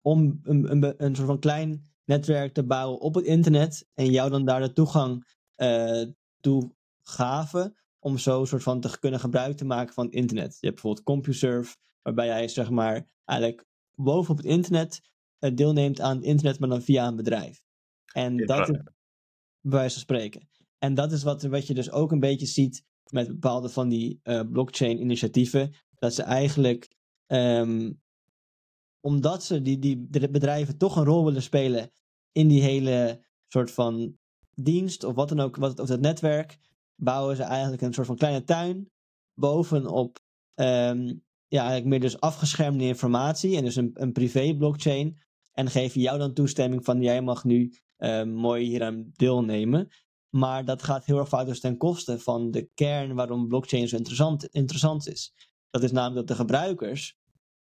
om een, een, een, soort van klein netwerk te bouwen op het internet en jou dan daar de toegang uh, toe gaven om zo een soort van te kunnen gebruik te maken van het internet. Je hebt bijvoorbeeld CompuServe, waarbij jij zeg maar eigenlijk bovenop het internet deelneemt aan het internet, maar dan via een bedrijf. En dat is bij wijze van spreken. En dat is wat, wat je dus ook een beetje ziet met bepaalde van die uh, blockchain-initiatieven. Dat ze eigenlijk, um, omdat ze die, die bedrijven toch een rol willen spelen in die hele soort van dienst of wat dan ook, wat, of dat netwerk, bouwen ze eigenlijk een soort van kleine tuin bovenop um, ja, eigenlijk meer dus afgeschermde informatie en dus een, een privé blockchain. En geven jou dan toestemming van jij mag nu uh, mooi hier aan deelnemen. Maar dat gaat heel erg vaak dus ten koste van de kern waarom blockchain zo interessant, interessant is. Dat is namelijk dat de gebruikers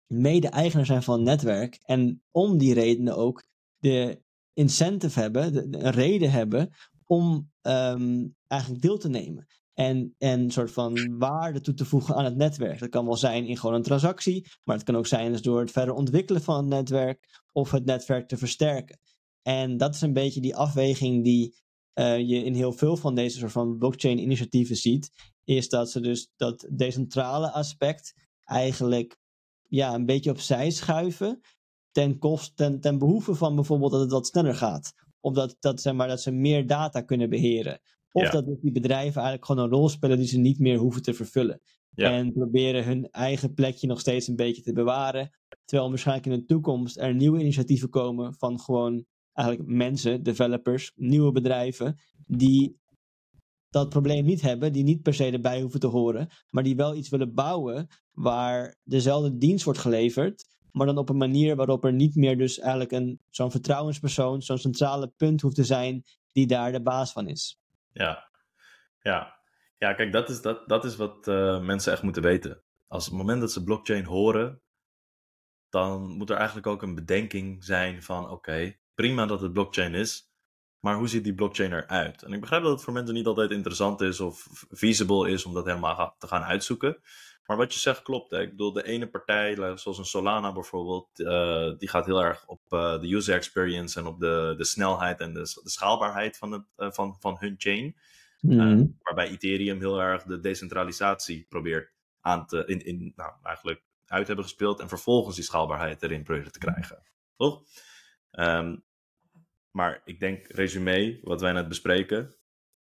mede-eigenaar zijn van het netwerk en om die redenen ook de incentive hebben, een reden hebben om um, eigenlijk deel te nemen. En, en een soort van waarde toe te voegen aan het netwerk. Dat kan wel zijn in gewoon een transactie, maar het kan ook zijn dus door het verder ontwikkelen van het netwerk of het netwerk te versterken. En dat is een beetje die afweging die uh, je in heel veel van deze soort van blockchain-initiatieven ziet. Is dat ze dus dat decentrale aspect eigenlijk ja, een beetje opzij schuiven. Ten, kost, ten, ten behoeve van bijvoorbeeld dat het wat sneller gaat. Of dat, zeg maar, dat ze meer data kunnen beheren. Of dat die bedrijven eigenlijk gewoon een rol spelen die ze niet meer hoeven te vervullen. Ja. En proberen hun eigen plekje nog steeds een beetje te bewaren. Terwijl waarschijnlijk in de toekomst er nieuwe initiatieven komen van gewoon eigenlijk mensen, developers, nieuwe bedrijven, die dat probleem niet hebben, die niet per se erbij hoeven te horen, maar die wel iets willen bouwen waar dezelfde dienst wordt geleverd, maar dan op een manier waarop er niet meer dus eigenlijk een, zo'n vertrouwenspersoon, zo'n centrale punt hoeft te zijn die daar de baas van is. Ja, ja. ja kijk, dat is, dat, dat is wat uh, mensen echt moeten weten. Als het moment dat ze blockchain horen, dan moet er eigenlijk ook een bedenking zijn van oké, prima dat het blockchain is, maar hoe ziet die blockchain eruit? En ik begrijp dat het voor mensen niet altijd interessant is of feasible is om dat helemaal te gaan uitzoeken. Maar wat je zegt klopt. Hè? Ik bedoel, de ene partij, zoals een Solana bijvoorbeeld, uh, die gaat heel erg op uh, de user experience en op de, de snelheid en de, de schaalbaarheid van, het, uh, van, van hun chain. Mm. waarbij Ethereum heel erg de decentralisatie probeert aan te, in, in, nou, eigenlijk uit hebben gespeeld en vervolgens die schaalbaarheid erin proberen te krijgen. Toch? Um, maar ik denk, resume, wat wij net bespreken,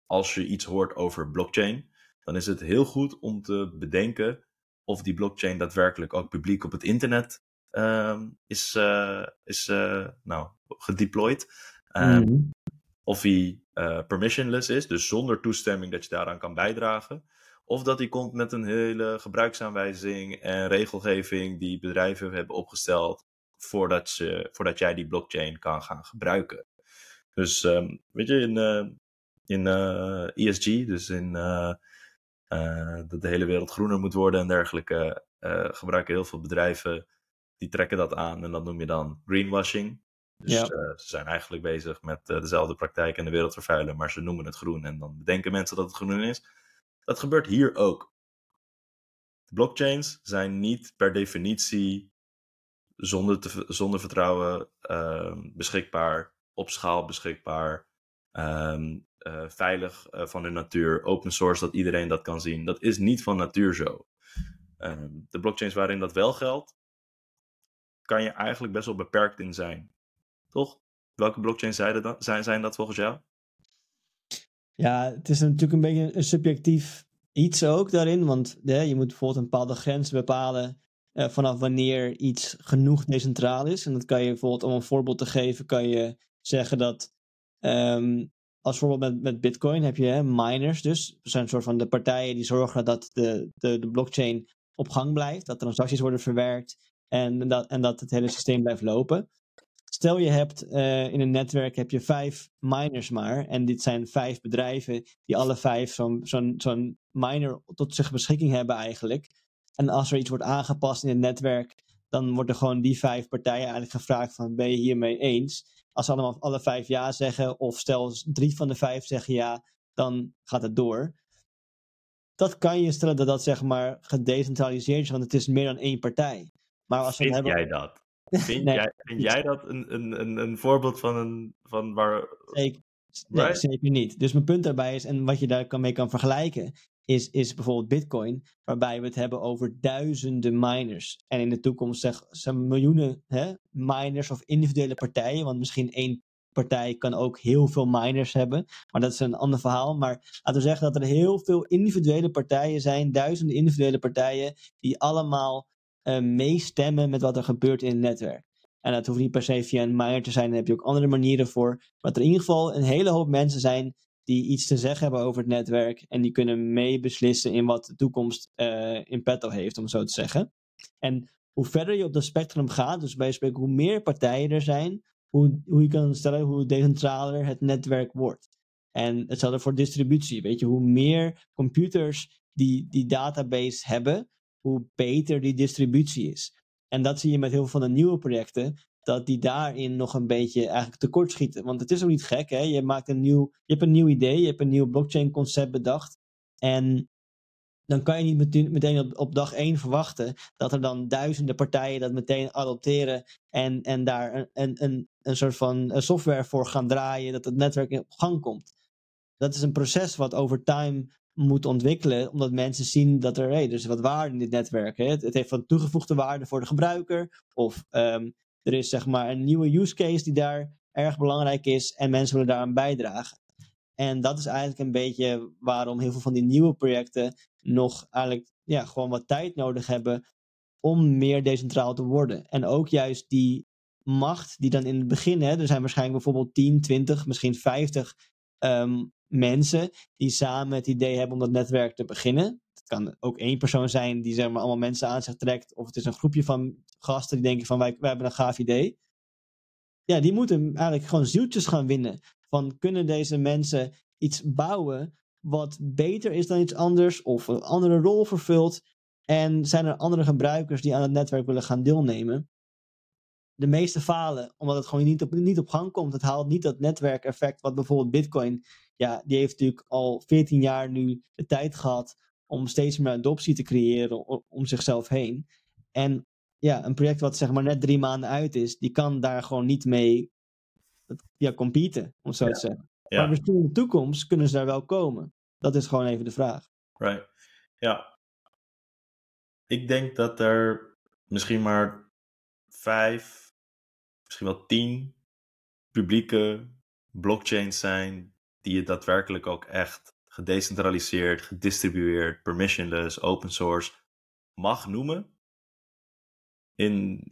als je iets hoort over blockchain, dan is het heel goed om te bedenken of die blockchain daadwerkelijk ook publiek op het internet uh, is, uh, is uh, nou, gedeployed. Um, Of hij uh, permissionless is, dus zonder toestemming dat je daaraan kan bijdragen. Of dat hij komt met een hele gebruiksaanwijzing en regelgeving die bedrijven hebben opgesteld voordat, ze, voordat jij die blockchain kan gaan gebruiken. Dus um, weet je, in, in eh, ESG, dus in dat de hele wereld groener moet worden en dergelijke, gebruiken heel veel bedrijven, die trekken dat aan en dat noem je dan greenwashing. Dus ja. ze zijn eigenlijk bezig met dezelfde praktijk en de wereld vervuilen, maar ze noemen het groen en dan denken mensen dat het groen is. Dat gebeurt hier ook. Blockchains zijn niet per definitie zonder, te, zonder vertrouwen uh, beschikbaar op schaal beschikbaar, ehm, eh, veilig uh, van de natuur, open source, dat iedereen dat kan zien. Dat is niet van natuur zo. Um, de blockchains waarin dat wel geldt, kan je eigenlijk best wel beperkt in zijn. Toch? Welke blockchains zijn, dat, zijn, zijn dat volgens jou? Ja, het is natuurlijk een beetje een subjectief iets ook daarin. Want hè, je moet bijvoorbeeld een bepaalde grens bepalen uh, vanaf wanneer iets genoeg decentraal is. En dat kan je bijvoorbeeld, om een voorbeeld te geven, kan je zeggen dat um, als voorbeeld met, met Bitcoin heb je hè, miners dus. Dat zijn een soort van de partijen die zorgen dat de, de, de blockchain op gang blijft, dat transacties worden verwerkt en dat, en dat het hele systeem blijft lopen. Stel je hebt uh, in een netwerk heb je vijf miners maar. En dit zijn vijf bedrijven die alle vijf zo'n zo'n zo'n miner tot zich beschikking hebben eigenlijk. En als er iets wordt aangepast in het netwerk, dan worden gewoon die vijf partijen eigenlijk gevraagd van ben je hiermee eens? Als ze allemaal alle vijf ja zeggen, of stel drie van de vijf zeggen ja, dan gaat het door. Dat kan je stellen dat dat zeg maar gedecentraliseerd is, want het is meer dan één partij. Maar als Vind hebben... jij dat? [LAUGHS] Vind, jij, vind jij dat een, een, een, voorbeeld van een van waar. Zeker, nee, zeker niet. Dus mijn punt daarbij is, en wat je daar mee kan vergelijken, is, is bijvoorbeeld Bitcoin, waarbij we het hebben over duizenden miners. En in de toekomst zeg, zijn miljoenen hè, miners of individuele partijen, want misschien één partij kan ook heel veel miners hebben, maar dat is een ander verhaal. Maar laten we zeggen dat er heel veel individuele partijen zijn, duizenden individuele partijen, die allemaal uh, meestemmen met wat er gebeurt in het netwerk. En dat hoeft niet per se via een miner te zijn, daar heb je ook andere manieren voor. Maar dat er in ieder geval een hele hoop mensen zijn die iets te zeggen hebben over het netwerk en die kunnen meebeslissen in wat de toekomst uh, in petto heeft, om zo te zeggen. En hoe verder je op dat spectrum gaat, dus bij spreken hoe meer partijen er zijn, hoe, hoe je kan stellen hoe decentraler het netwerk wordt. En hetzelfde voor distributie. Weet je, hoe meer computers die die database hebben, hoe beter die distributie is. En dat zie je met heel veel van de nieuwe projecten, dat die daarin nog een beetje eigenlijk tekort schieten. Want het is ook niet gek, hè? Je, maakt een nieuw, je hebt een nieuw idee, je hebt een nieuw blockchain concept bedacht. En dan kan je niet meteen, op, dag één verwachten dat er dan duizenden partijen dat meteen adopteren en, en daar een, een, een, een soort van software voor gaan draaien, dat het netwerk op gang komt. Dat is een proces wat over time moet ontwikkelen, omdat mensen zien dat er, hey, er is wat waarde in dit netwerk. Hè? Het, heeft wat toegevoegde waarde voor de gebruiker, of um, er is zeg maar een nieuwe use case die daar erg belangrijk is en mensen willen daaraan bijdragen. En dat is eigenlijk een beetje waarom heel veel van die nieuwe projecten nog eigenlijk ja, gewoon wat tijd nodig hebben om meer decentraal te worden. En ook juist die macht die dan in het begin, hè, er zijn waarschijnlijk bijvoorbeeld 10, 20, misschien 50 um, mensen die samen het idee hebben om dat netwerk te beginnen. Kan ook één persoon zijn die zeg maar, allemaal mensen aan zich trekt, of het is een groepje van gasten die denken van wij, wij hebben een gaaf idee. Ja, die moeten eigenlijk gewoon zieltjes gaan winnen. Van kunnen deze mensen iets bouwen wat beter is dan iets anders of een andere rol vervult? En zijn er andere gebruikers die aan het netwerk willen gaan deelnemen? De meeste falen omdat het gewoon niet op, niet op gang komt. Het haalt niet dat netwerkeffect wat bijvoorbeeld Bitcoin, ja, die heeft natuurlijk al 14 jaar nu de tijd gehad om steeds meer adoptie te creëren om, zichzelf heen. En ja, een project wat zeg maar net drie maanden uit is, die kan daar gewoon niet mee ja, competen, om zo te zeggen. Maar misschien in de toekomst kunnen ze daar wel komen. Dat is gewoon even de vraag. Right. Ja. Ik denk dat er misschien maar vijf, misschien wel tien publieke blockchains zijn die je daadwerkelijk ook echt gedecentraliseerd, gedistribueerd, permissionless, open source mag noemen in,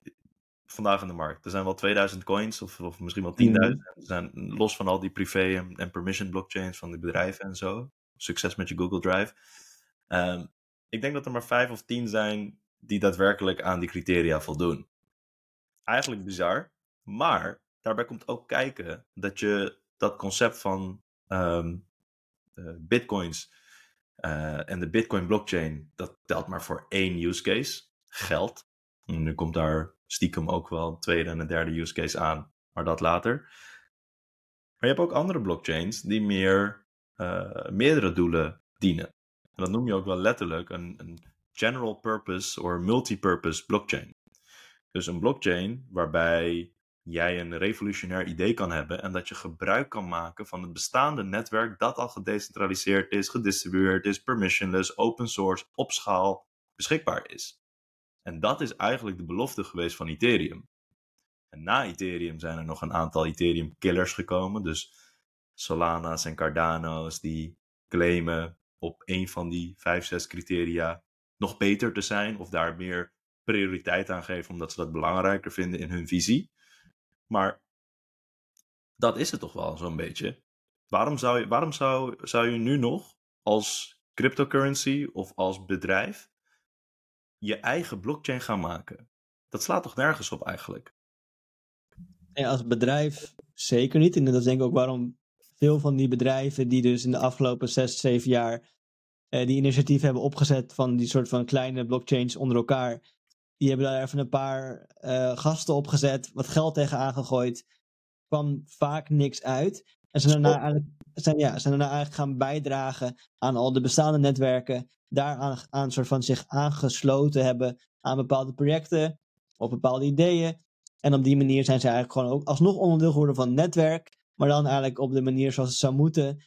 vandaag in de markt. Er zijn wel 2000 coins, of, of misschien wel 10.000. Mm. zijn los van al die privé en, en, permission blockchains van die bedrijven en zo. Succes met je Google Drive. Um, ik denk dat er maar 5 of 10 zijn die daadwerkelijk aan die criteria voldoen. Eigenlijk bizar, maar daarbij komt ook kijken dat je dat concept van um, uh, bitcoins uh, en de bitcoin blockchain, dat telt maar voor één use case, geld. En nu komt daar stiekem ook wel een tweede en een derde use case aan, maar dat later. Maar je hebt ook andere blockchains die meer uh, meerdere doelen dienen. En dat noem je ook wel letterlijk een, een general purpose of multipurpose blockchain. Dus een blockchain waarbij jij een revolutionair idee kan hebben en dat je gebruik kan maken van het bestaande netwerk dat al gedecentraliseerd is, gedistribueerd is, permissionless, open source, op schaal beschikbaar is. En dat is eigenlijk de belofte geweest van Ethereum. En na Ethereum zijn er nog een aantal Ethereum killers gekomen. Dus Solana's en Cardano's die claimen op een van die vijf, zes criteria nog beter te zijn. Of daar meer prioriteit aan geven omdat ze dat belangrijker vinden in hun visie. Maar dat is het toch wel zo'n beetje. Waarom, zou je, waarom zou, zou je nu nog als cryptocurrency of als bedrijf je eigen blockchain gaan maken? Dat slaat toch nergens op eigenlijk? Ja, als bedrijf zeker niet. En dat is denk ik ook waarom veel van die bedrijven die dus in de afgelopen zes, zeven jaar uh, die initiatief hebben opgezet van die soort van kleine blockchains onder elkaar. Die hebben daar even een paar uh, gasten opgezet, wat geld tegen aangegooid. kwam vaak niks uit. En zijn daarna, eigenlijk, zijn, ja, zijn daarna eigenlijk gaan bijdragen aan al de bestaande netwerken. Daaraan aan soort van zich aangesloten hebben aan bepaalde projecten of bepaalde ideeën. En op die manier zijn ze eigenlijk gewoon ook alsnog onderdeel geworden van het netwerk. Maar dan eigenlijk op de manier zoals het zou moeten.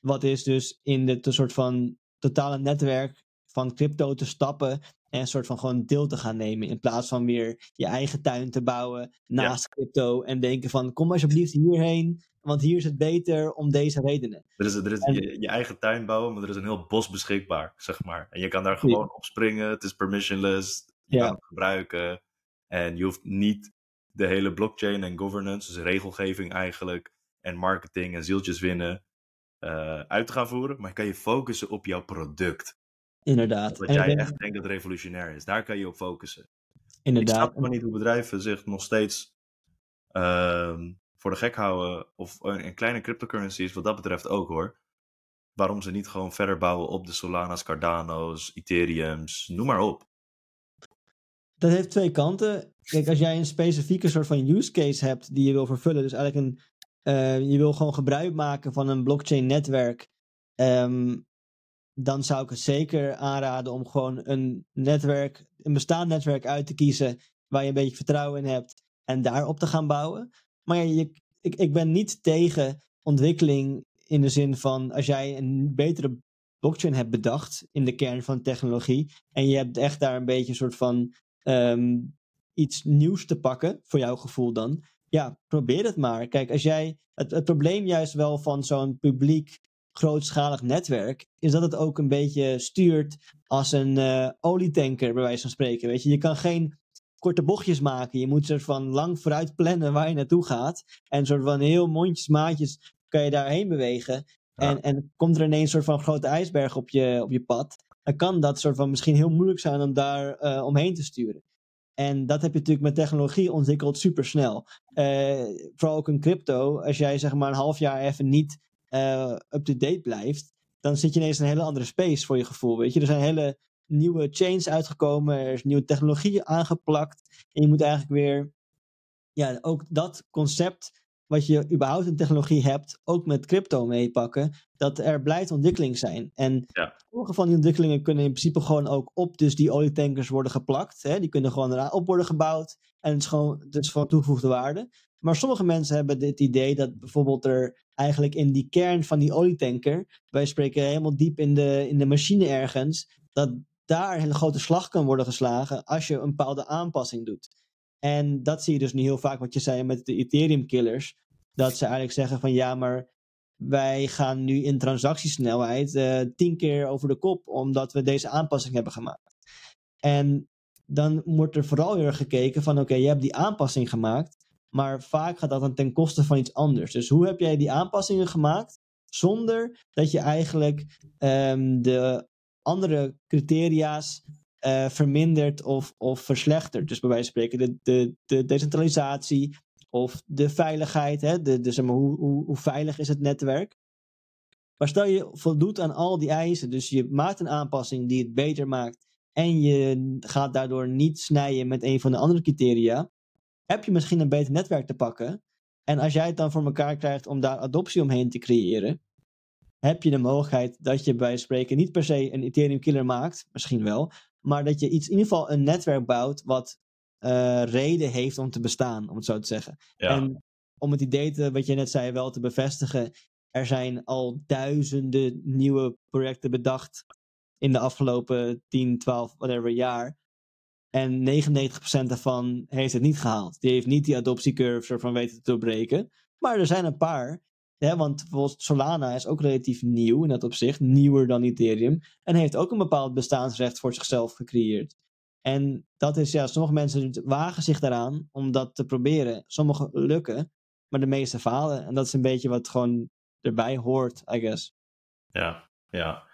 Wat is dus in de soort van totale netwerk van crypto te stappen. En een soort van gewoon deel te gaan nemen. In plaats van weer je eigen tuin te bouwen naast crypto. En denken van kom alsjeblieft hierheen. Want hier is het beter om deze redenen. Er is, er is je, je, eigen tuin bouwen, maar er is een heel bos beschikbaar, zeg maar. En je kan daar gewoon op springen. Het is permissionless. Je ja. kan het gebruiken. En je hoeft niet de hele blockchain en governance, dus regelgeving eigenlijk, en marketing en zieltjes winnen, uh, uit te gaan voeren. Maar je kan je focussen op jouw product. Inderdaad. Wat jij echt denkt dat revolutionair is. Daar kan je op focussen. Inderdaad. Ik snap maar niet hoe bedrijven zich nog steeds uh, voor de gek houden. Of een kleine cryptocurrencies, wat dat betreft ook hoor. Waarom ze niet gewoon verder bouwen op de Solana's, Cardano's, Ethereums, noem maar op. Dat heeft twee kanten. Kijk, als jij een specifieke soort van use case hebt die je wil vervullen, dus eigenlijk een, uh, je wil gewoon gebruik maken van een blockchain netwerk, um, dan zou ik het zeker aanraden om gewoon een netwerk, een bestaand netwerk uit te kiezen waar je een beetje vertrouwen in hebt en daarop te gaan bouwen. Maar je, ik, ik ben niet tegen ontwikkeling in de zin van als jij een betere blockchain hebt bedacht in de kern van technologie en je hebt echt daar een beetje een soort van um, iets nieuws te pakken, voor jouw gevoel dan, ja, probeer het maar. Kijk, als jij, het probleem juist wel van zo'n publiek grootschalig netwerk, is dat het ook een beetje stuurt als een uh, olietanker, bij wijze van spreken. Weet je, je kan geen korte bochtjes maken. Je moet soort van lang vooruit plannen waar je naartoe gaat. En soort van heel mondjesmaatjes kan je daarheen bewegen. Ja. En, en komt er ineens een soort van grote ijsberg op je, op je pad. Dan kan dat soort van misschien heel moeilijk zijn om daar uh, omheen te sturen. En dat heb je natuurlijk met technologie ontwikkeld super snel. Uh, vooral ook in crypto. Als jij zeg maar een half jaar even niet uh, up-to-date blijft, dan zit je ineens in een hele andere space voor je gevoel. Weet je, er zijn hele nieuwe chains uitgekomen, er is nieuwe technologie aangeplakt. En je moet eigenlijk weer, ja, ook dat concept wat je überhaupt in technologie hebt, ook met crypto meepakken, dat er blijft ontwikkeling zijn. En ja. sommige van die ontwikkelingen kunnen in principe gewoon ook op dus die olietankers worden geplakt. Hè? Die kunnen gewoon eraan op worden gebouwd en het is gewoon, het is van toegevoegde waarde. Maar sommige mensen hebben dit idee dat bijvoorbeeld er eigenlijk in die kern van die olietanker, wij spreken helemaal diep in de, in de machine ergens, dat daar een grote slag kan worden geslagen als je een bepaalde aanpassing doet. En dat zie je dus nu heel vaak, wat je zei met de Ethereum killers. Dat ze eigenlijk zeggen van ja, maar wij gaan nu in transactiesnelheid uh, tien keer over de kop, omdat we deze aanpassing hebben gemaakt. En dan wordt er vooral weer gekeken van oké, je hebt die aanpassing gemaakt, maar vaak gaat dat dan ten koste van iets anders. Dus hoe heb jij die aanpassingen gemaakt zonder dat je eigenlijk um, de andere criteria's uh, vermindert of, of verslechtert. Dus bij wijze van spreken de, de, de decentralisatie of de veiligheid. Hè? De, de, zeg maar, hoe, hoe, hoe veilig is het netwerk? Maar stel je voldoet aan al die eisen, dus je maakt een aanpassing die het beter maakt en je gaat daardoor niet snijden met een van de andere criteria, heb je misschien een beter netwerk te pakken. En als jij het dan voor elkaar krijgt om daar adoptie omheen te creëren, heb je de mogelijkheid dat je bij spreken niet per se een Ethereum killer maakt, misschien wel, maar dat je iets, in ieder geval een netwerk bouwt wat uh, reden heeft om te bestaan, om het zo te zeggen. Ja. En om het idee te, wat je net zei, wel te bevestigen, er zijn al duizenden nieuwe projecten bedacht in de afgelopen 10, 12, whatever jaar. En 99% daarvan heeft het niet gehaald. Die heeft niet die adoptiecurve ervan weten te doorbreken. Maar er zijn een paar. Want bijvoorbeeld Solana is ook relatief nieuw in dat opzicht. Nieuwer dan Ethereum. En heeft ook een bepaald bestaansrecht voor zichzelf gecreëerd. En dat is ja, sommige mensen wagen zich daaraan om dat te proberen. Sommige lukken, maar de meeste falen. En dat is een beetje wat gewoon erbij hoort, I guess. Ja, ja.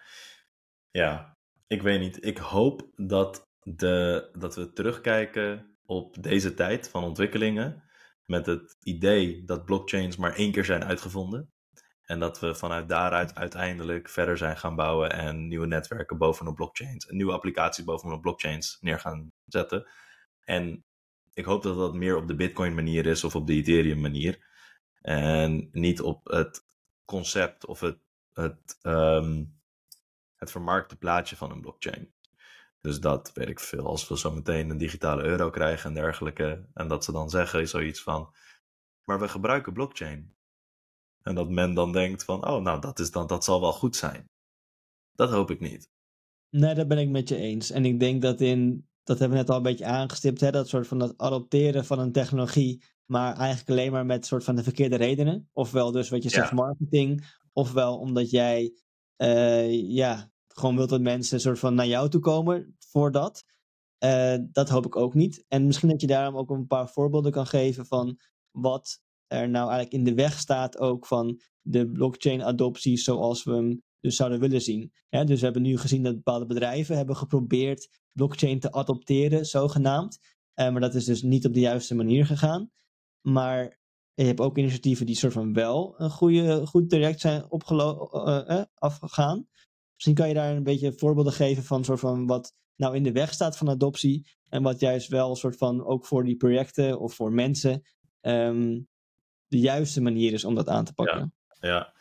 Ja, ik weet niet. Ik hoop dat, de, dat we terugkijken op deze tijd van ontwikkelingen met het idee dat blockchains maar één keer zijn uitgevonden. En dat we vanuit daaruit uiteindelijk verder zijn gaan bouwen en nieuwe netwerken bovenop blockchains, nieuwe applicaties bovenop blockchains neer gaan zetten. En ik hoop dat dat meer op de Bitcoin manier is of op de Ethereum manier. En niet op het concept of het, het, um, het vermarkte plaatje van een blockchain. Dus dat weet ik veel. Als we zo meteen een digitale euro krijgen en dergelijke. En dat ze dan zeggen zoiets van. Maar we gebruiken blockchain. En dat men dan denkt van, oh, nou, dat, is dan, dat zal wel goed zijn. Dat hoop ik niet. Nee, dat ben ik met je eens. En ik denk dat in, dat hebben we net al een beetje aangestipt, hè, dat soort van het adopteren van een technologie, maar eigenlijk alleen maar met soort van de verkeerde redenen. Ofwel dus wat je zegt, marketing, ofwel omdat jij, uh, ja, gewoon wilt dat mensen soort van naar jou toe komen voor dat. Uh, dat hoop ik ook niet. En misschien dat je daarom ook een paar voorbeelden kan geven van wat er nou eigenlijk in de weg staat ook van de blockchain-adoptie zoals we hem dus zouden willen zien. dus we hebben nu gezien dat bepaalde bedrijven hebben geprobeerd blockchain te adopteren, zogenaamd. Uh, maar dat is dus niet op de juiste manier gegaan. Maar je hebt ook initiatieven die soort van wel een goede, goed direct zijn uh, uh, afgegaan. Misschien kan je daar een beetje voorbeelden geven van, soort van wat nou in de weg staat van adoptie. En wat juist wel soort van ook voor die projecten of voor mensen um, de juiste manier is om dat aan te pakken. Ja, ja.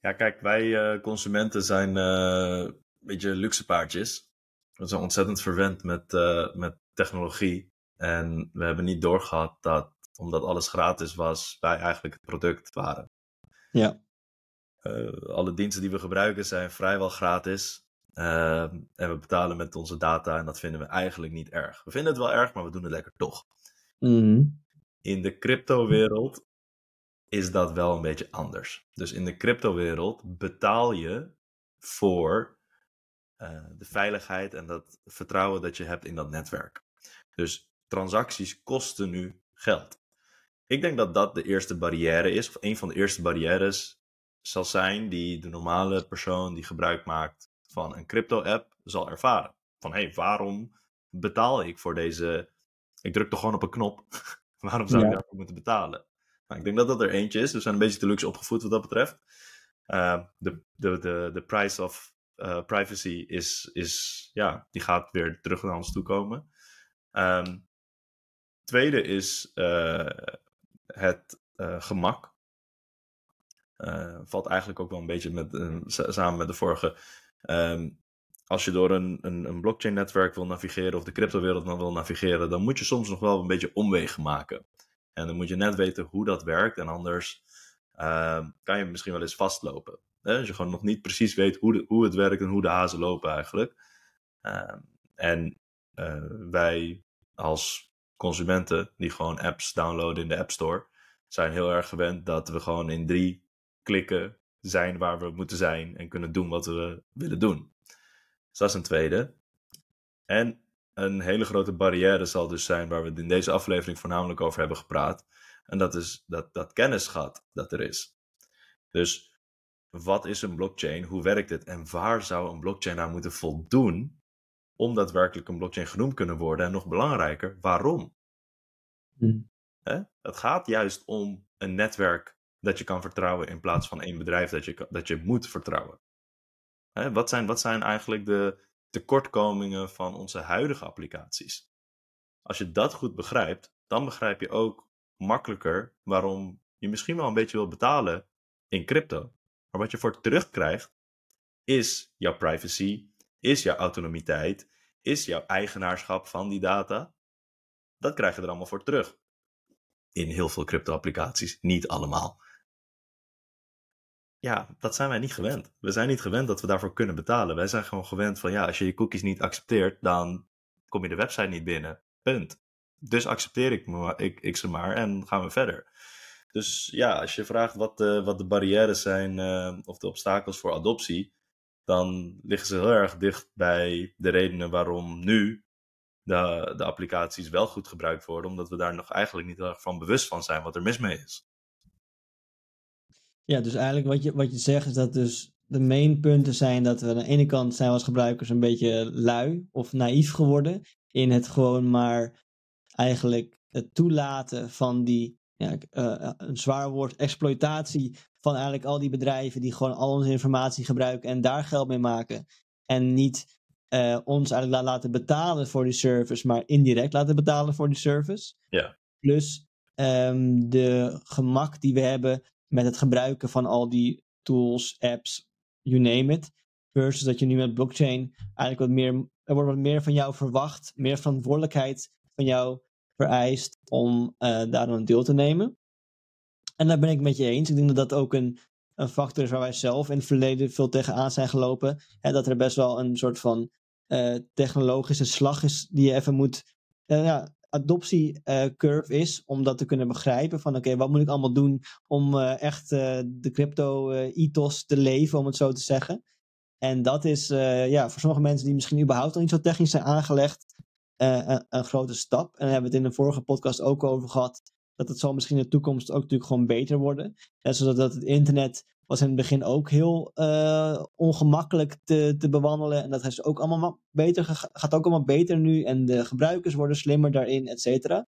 ja kijk, wij uh, consumenten zijn uh, een beetje luxe paardjes. We zijn ontzettend verwend met, uh, met technologie. En we hebben niet doorgehad dat, omdat alles gratis was, wij eigenlijk het product waren. Ja. Alle diensten die we gebruiken zijn vrijwel gratis. en we betalen met onze data en dat vinden we eigenlijk niet erg. We vinden het wel erg, maar we doen het lekker toch. Mm in de crypto-wereld is dat wel een beetje anders. Dus in de crypto-wereld betaal je voor uh, de veiligheid en dat vertrouwen dat je hebt in dat netwerk. Dus transacties kosten nu geld. Ik denk dat dat de eerste barrière is, of een van de eerste barrières zal zijn die de normale persoon die gebruik maakt van een crypto-app zal ervaren. Van hé, hey, waarom betaal ik voor deze. Ik druk toch gewoon op een knop [LAUGHS] Waarom zou ik daarvoor moeten betalen? Nou, ik denk dat dat er eentje is. We zijn een beetje te luxe opgevoed wat dat betreft. Uh, de, de, de, de price of uh, privacy is, is, ja, die gaat weer terug naar ons toe komen. Um, tweede is uh, het gemak. Valt eigenlijk ook wel een beetje met, samen met de vorige. Um, als je door een, een, een blockchain-netwerk wil navigeren of de cryptowereld wil navigeren, dan moet je soms nog wel een beetje omwegen maken. En dan moet je net weten hoe dat werkt en anders uh, kan je misschien wel eens vastlopen. Hè? Als je gewoon nog niet precies weet hoe, hoe het werkt en hoe de hazen lopen eigenlijk. Uh, en uh, wij als consumenten die gewoon apps downloaden in de App Store, zijn heel erg gewend dat we gewoon in drie klikken zijn waar we moeten zijn en kunnen doen wat we willen doen. Dus dat is een tweede. En een hele grote barrière zal dus zijn waar we het in deze aflevering voornamelijk over hebben gepraat. En dat is dat, dat kennisgat dat er is. Dus wat is een blockchain? Hoe werkt het? En waar zou een blockchain nou moeten voldoen om daadwerkelijk een blockchain genoemd kunnen worden? En nog belangrijker, waarom? Hmm. Het gaat juist om een netwerk dat je kan vertrouwen in plaats van één bedrijf dat je, dat je moet vertrouwen. Hè, wat, zijn, wat zijn eigenlijk de tekortkomingen van onze huidige applicaties? Als je dat goed begrijpt, dan begrijp je ook makkelijker waarom je misschien wel een beetje wil betalen in crypto. Maar wat je voor terugkrijgt, is jouw privacy, is jouw autonomiteit, is jouw eigenaarschap van die data. Dat krijg je er allemaal voor terug. In heel veel crypto-applicaties, niet allemaal ja, dat zijn wij niet gewend. We zijn niet gewend dat we daarvoor kunnen betalen. Wij zijn gewoon gewend van ja, als je je cookies niet accepteert, dan kom je de website niet binnen. Punt. Dus accepteer ik, me, ik, ik ze maar en gaan we verder. Dus ja, als je vraagt wat de, wat de barrières zijn uh, of de obstakels voor adoptie, dan liggen ze heel erg dicht bij de redenen waarom nu de, de applicaties wel goed gebruikt worden, omdat we daar nog eigenlijk niet heel erg van bewust van zijn wat er mis mee is. Ja, dus eigenlijk wat je, wat je zegt is dat dus de main punten zijn dat we aan de ene kant zijn we als gebruikers een beetje lui of naïef geworden in het gewoon maar eigenlijk het toelaten van die, ja, uh, een zwaar woord, exploitatie van eigenlijk al die bedrijven die gewoon al onze informatie gebruiken en daar geld mee maken. En niet uh, ons eigenlijk laten betalen voor die service, maar indirect laten betalen voor die service. Ja. Plus um, de gemak die we hebben met het gebruiken van al die tools, apps, you name it. Versus dat je nu met blockchain eigenlijk wat meer, er wordt wat meer van jou verwacht, meer verantwoordelijkheid van jou vereist om uh, daar een deel te nemen. En daar ben ik met je eens. Ik denk dat dat ook een, een factor is waar wij zelf in het verleden veel tegenaan zijn gelopen. En dat er best wel een soort van uh, technologische slag is die je even moet. Uh, ja, adoptiecurve is om dat te kunnen begrijpen. Van oké, wat moet ik allemaal doen om uh, echt de crypto-ethos te leven, om het zo te zeggen. En dat is ja, voor sommige mensen die misschien überhaupt al niet zo technisch zijn aangelegd, een, een, grote stap. En daar hebben we het in de vorige podcast ook over gehad. Dat het zal misschien in de toekomst ook natuurlijk gewoon beter worden. Net zoals dat het internet was in het begin ook heel uh, ongemakkelijk te, te bewandelen. En dat is ook allemaal beter, gaat ook allemaal beter nu. En de gebruikers worden slimmer daarin, et cetera.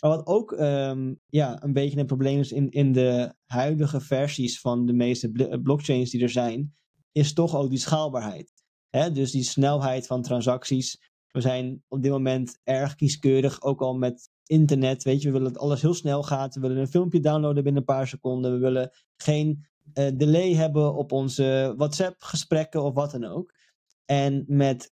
Maar wat ook um, ja, een beetje een probleem is in, in de huidige versies van de meeste blockchains die er zijn, is toch ook die schaalbaarheid. Hè? Dus die snelheid van transacties. We zijn op dit moment erg kieskeurig, ook al met internet. Weet je, we willen dat alles heel snel gaat. We willen een filmpje downloaden binnen een paar seconden. We willen geen delay hebben op onze WhatsApp-gesprekken of wat dan ook. En met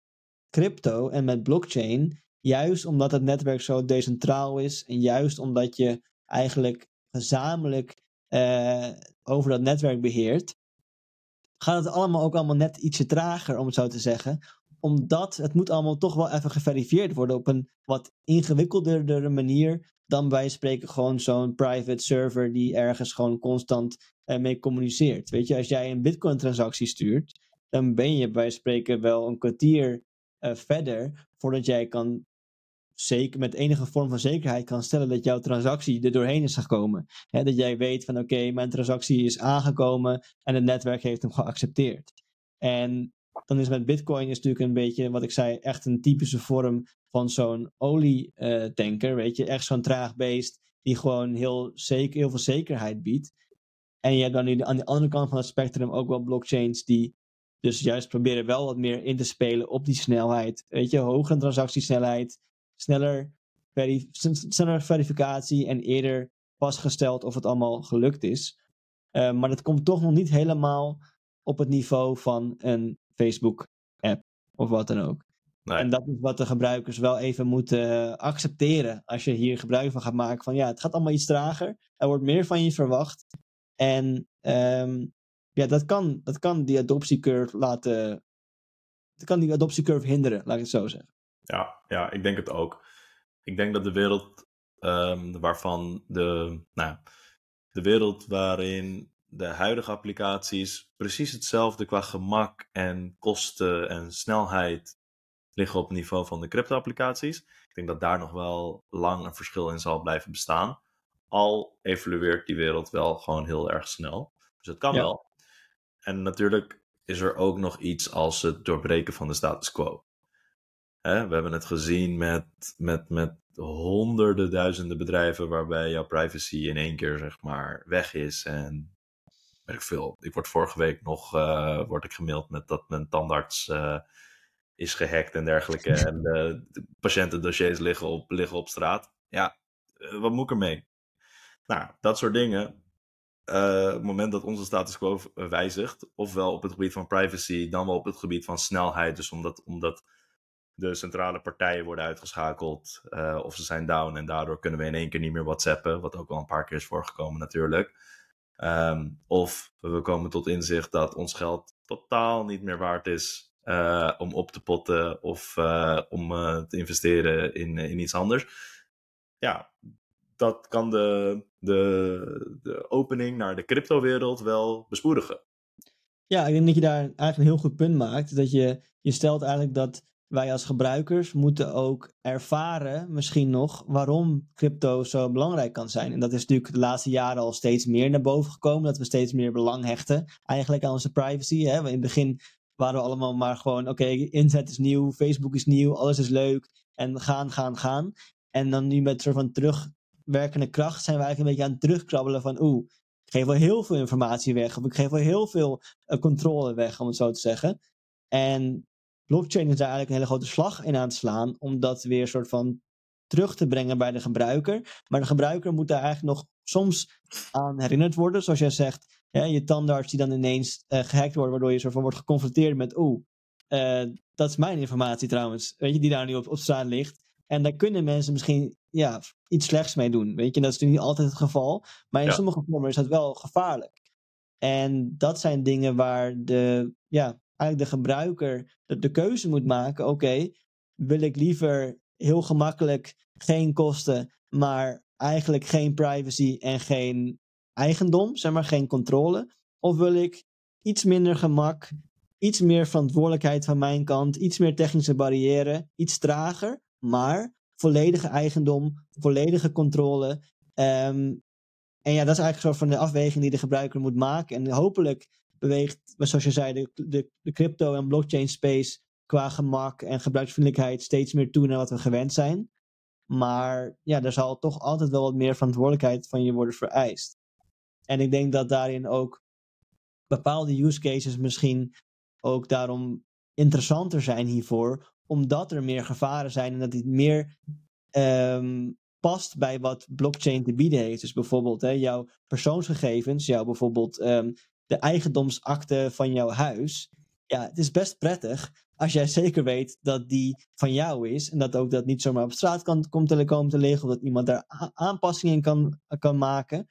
crypto en met blockchain, juist omdat het netwerk zo decentraal is en juist omdat je eigenlijk gezamenlijk uh, over dat netwerk beheert, gaat het allemaal ook allemaal net ietsje trager, om het zo te zeggen. Omdat het moet allemaal toch wel even geverifieerd worden op een wat ingewikkeldere manier dan bij spreken gewoon zo'n private server die ergens gewoon constant uh, mee communiceert. Weet je, als jij een bitcoin transactie stuurt, dan ben je bij spreken wel een kwartier uh, verder voordat jij kan zeker met enige vorm van zekerheid kan stellen dat jouw transactie er doorheen is gekomen. He, dat jij weet van oké, mijn transactie is aangekomen en het netwerk heeft hem geaccepteerd. En dan is met Bitcoin is natuurlijk een beetje, wat ik zei, echt een typische vorm van zo'n olietanker. Weet je, echt zo'n traag beest die gewoon heel, zeker, heel veel zekerheid biedt. En je hebt dan nu aan de andere kant van het spectrum ook wel blockchains die dus juist proberen wel wat meer in te spelen op die snelheid. Weet je, hogere transactiesnelheid, sneller, sneller verificatie en eerder vastgesteld of het allemaal gelukt is. Uh, maar dat komt toch nog niet helemaal op het niveau van een Facebook-app of wat dan ook. Nee. En dat is wat de gebruikers wel even moeten accepteren als je hier gebruik van gaat maken. Van ja, het gaat allemaal iets trager. Er wordt meer van je verwacht. En um, ja, dat kan, dat kan die adoptiecurve laten. Dat kan die adoptiecurve hinderen, laat ik het zo zeggen. Ja, ja, ik denk het ook. Ik denk dat de wereld um, waarvan de. Nou, de wereld waarin de huidige applicaties precies hetzelfde qua gemak en kosten en snelheid liggen op het niveau van de crypto-applicaties. Ik denk dat daar nog wel lang een verschil in zal blijven bestaan. Al evolueert die wereld wel gewoon heel erg snel. Dus het kan ja. wel. En natuurlijk is er ook nog iets als het doorbreken van de status quo. Hè, we hebben het gezien met, met, met honderden duizenden bedrijven waarbij jouw privacy in één keer zeg maar weg is en weet ik veel. Ik word vorige week nog uh, word ik gemaild met dat mijn tandarts uh, is gehackt en dergelijke. [LAUGHS] en uh, de patiëntendossiers liggen op, liggen op straat. Ja, wat moet ik ermee? Nou, dat soort dingen. op het moment dat onze status quo wijzigt, ofwel op het gebied van privacy, dan wel op het gebied van snelheid. Dus omdat, omdat de centrale partijen worden uitgeschakeld of ze zijn down en daardoor kunnen we in één keer niet meer WhatsAppen, wat ook wel een paar keer is voorgekomen natuurlijk. Um, of we komen tot inzicht dat ons geld totaal niet meer waard is om op te potten of om te investeren in, in iets anders. Ja, dat kan de, de, de opening naar de cryptowereld wel bespoedigen. Ja, ik denk dat je daar eigenlijk een heel goed punt maakt. Dat je, je stelt eigenlijk dat wij als gebruikers moeten ook ervaren, misschien nog, waarom crypto zo belangrijk kan zijn. En dat is natuurlijk de laatste jaren al steeds meer naar boven gekomen. Dat we steeds meer belang hechten eigenlijk aan onze privacy. Hè? In het begin waren we allemaal maar gewoon, oké, internet is nieuw, Facebook is nieuw, alles is leuk. En gaan, gaan, gaan. En dan nu met soort van terugwerkende kracht zijn we eigenlijk een beetje aan het terugkrabbelen van, oeh, ik geef wel heel veel informatie weg. Of ik geef wel heel veel uh, controle weg, om het zo te zeggen. En blockchain is daar eigenlijk een hele grote slag in aan het slaan. Om dat weer soort van terug te brengen bij de gebruiker. Maar de gebruiker moet daar eigenlijk nog soms aan herinnerd worden. Zoals jij zegt, je tandarts die dan ineens uh, gehackt wordt. Waardoor je soort van wordt geconfronteerd met, oeh, uh, dat is mijn informatie trouwens. Weet je, die daar nu op, op straat ligt. En daar kunnen mensen misschien ja, iets slechts mee doen. Weet je, dat is natuurlijk niet altijd het geval. Maar in sommige vormen is dat wel gevaarlijk. En dat zijn dingen waar de, ja, eigenlijk de gebruiker de, de keuze moet maken. Oké, wil ik liever heel gemakkelijk geen kosten, maar eigenlijk geen privacy en geen eigendom, zeg maar, geen controle? Of wil ik iets minder gemak, iets meer verantwoordelijkheid van mijn kant, iets meer technische barrière, iets trager, maar volledige eigendom, volledige controle. Um, en ja, dat is eigenlijk een soort van de afweging die de gebruiker moet maken. En hopelijk beweegt, zoals je zei, de, de, de crypto- en blockchain space qua gemak en gebruiksvriendelijkheid steeds meer toe naar wat we gewend zijn. Maar ja, er zal toch altijd wel wat meer verantwoordelijkheid van je worden vereist. En ik denk dat daarin ook bepaalde use cases misschien ook daarom interessanter zijn hiervoor, omdat er meer gevaren zijn en dat dit meer um, past bij wat blockchain te bieden heeft. Dus bijvoorbeeld hè, jouw persoonsgegevens, jouw bijvoorbeeld um, de eigendomsakte van jouw huis. Ja, het is best prettig als jij zeker weet dat die van jou is. En dat ook dat niet zomaar op straat kan, komt te, te liggen. Of dat iemand daar aanpassingen in kan, kan maken.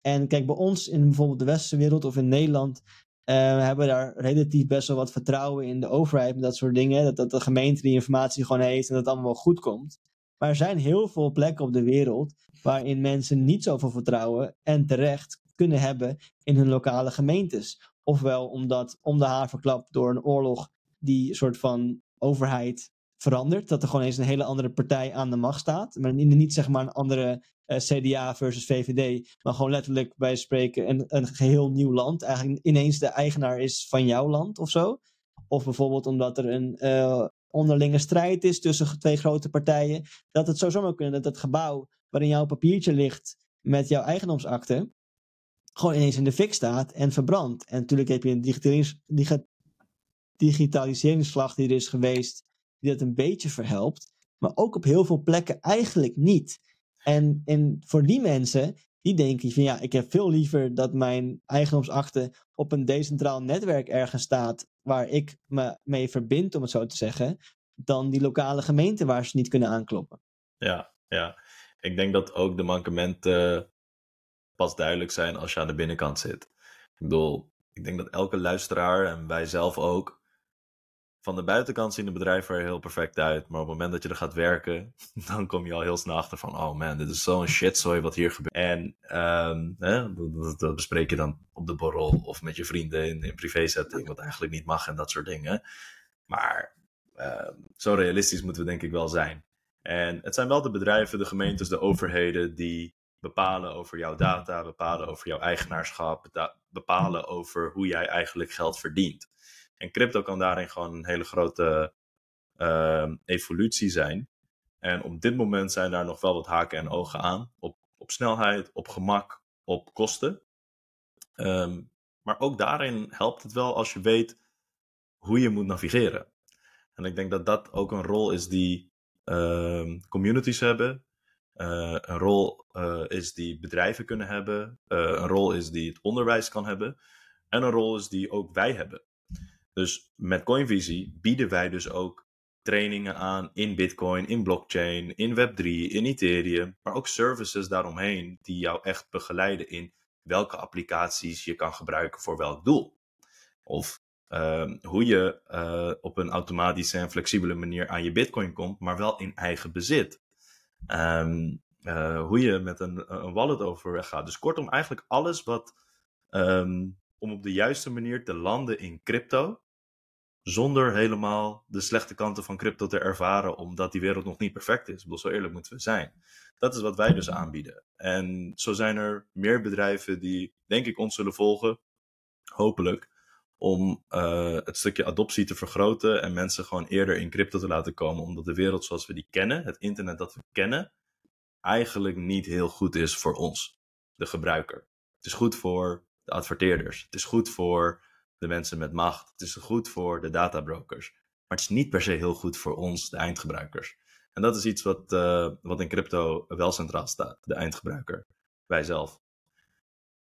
En kijk, bij ons in bijvoorbeeld de westerse wereld of in Nederland we hebben daar relatief best wel wat vertrouwen in de overheid en dat soort dingen. Dat, dat de gemeente die informatie gewoon heeft en dat het allemaal wel goed komt. Maar er zijn heel veel plekken op de wereld waarin mensen niet zoveel vertrouwen en terecht kunnen hebben in hun lokale gemeentes. Ofwel omdat om de haar verklapt door een oorlog die soort van overheid verandert. Dat er gewoon eens een hele andere partij aan de macht staat. Maar niet zeg maar een andere eh, CDA versus VVD. Maar gewoon letterlijk bij spreken een, een geheel nieuw land. Eigenlijk ineens de eigenaar is van jouw land of zo. Of bijvoorbeeld omdat er een uh, onderlinge strijd is tussen twee grote partijen. Dat het zo zomaar kunnen dat het gebouw waarin jouw papiertje ligt met jouw eigendomsakte. Gewoon ineens in de fik staat en verbrandt. En natuurlijk heb je een digitalis digitaliseringsslag die er is geweest die dat een beetje verhelpt, maar ook op heel veel plekken eigenlijk niet. En, en voor die mensen, die denken van ja, ik heb veel liever dat mijn eigendomsakte op een decentraal netwerk ergens staat, waar ik me mee verbind, om het zo te zeggen, dan die lokale gemeente waar ze niet kunnen aankloppen. Ja, ja. Ik denk dat ook de mankementen pas duidelijk zijn als je aan de binnenkant zit. Ik bedoel, ik denk dat elke luisteraar en wij zelf ook van de buitenkant zien de bedrijven er heel perfect uit. Maar op het moment dat je er gaat werken, [LAUGHS] dan kom je al heel snel achter van, oh man, dit is zo'n shitzooi wat hier gebeurt. En hè, dat, bespreek je dan op de borrel of met je vrienden in, in privé setting, wat eigenlijk niet mag en dat soort dingen. Maar um, zo realistisch moeten we denk ik wel zijn. En het zijn wel de bedrijven, de gemeentes, de overheden die bepalen over jouw data, bepalen over jouw eigenaarschap, bepalen over hoe jij eigenlijk geld verdient. En crypto kan daarin gewoon een hele grote uh, evolutie zijn. En op dit moment zijn daar nog wel wat haken en ogen aan. Op, op snelheid, op gemak, op kosten. Um, maar ook daarin helpt het wel als je weet hoe je moet navigeren. En ik denk dat dat ook een rol is die uh, communities hebben. Uh, een rol uh, is die bedrijven kunnen hebben. Uh, een rol is die het onderwijs kan hebben. En een rol is die ook wij hebben. Dus met CoinVisie bieden wij dus ook trainingen aan in Bitcoin, in blockchain, in Web3, in Ethereum, maar ook services daaromheen die jou echt begeleiden in welke applicaties je kan gebruiken voor welk doel. Of ehm, hoe je eh, op een automatische en flexibele manier aan je bitcoin komt, maar wel in eigen bezit. Ehm, eh, hoe je met een, een wallet overweg gaat. Dus kortom, eigenlijk alles wat ehm, om op de juiste manier te landen in crypto, zonder helemaal de slechte kanten van crypto te ervaren, omdat die wereld nog niet perfect is. Ik bedoel, zo eerlijk moeten we zijn. Dat is wat wij dus aanbieden. En zo zijn er meer bedrijven die, denk ik, ons zullen volgen, hopelijk, om uh, het stukje adoptie te vergroten en mensen gewoon eerder in crypto te laten komen, omdat de wereld zoals we die kennen, het internet dat we kennen, eigenlijk niet heel goed is voor ons, de gebruiker. Het is goed voor de adverteerders. Het is goed voor de mensen met macht. Het is goed voor de databrokers. Maar het is niet per se heel goed voor ons, de eindgebruikers. En dat is iets wat, uh, wat in crypto wel centraal staat, de eindgebruiker, wij zelf.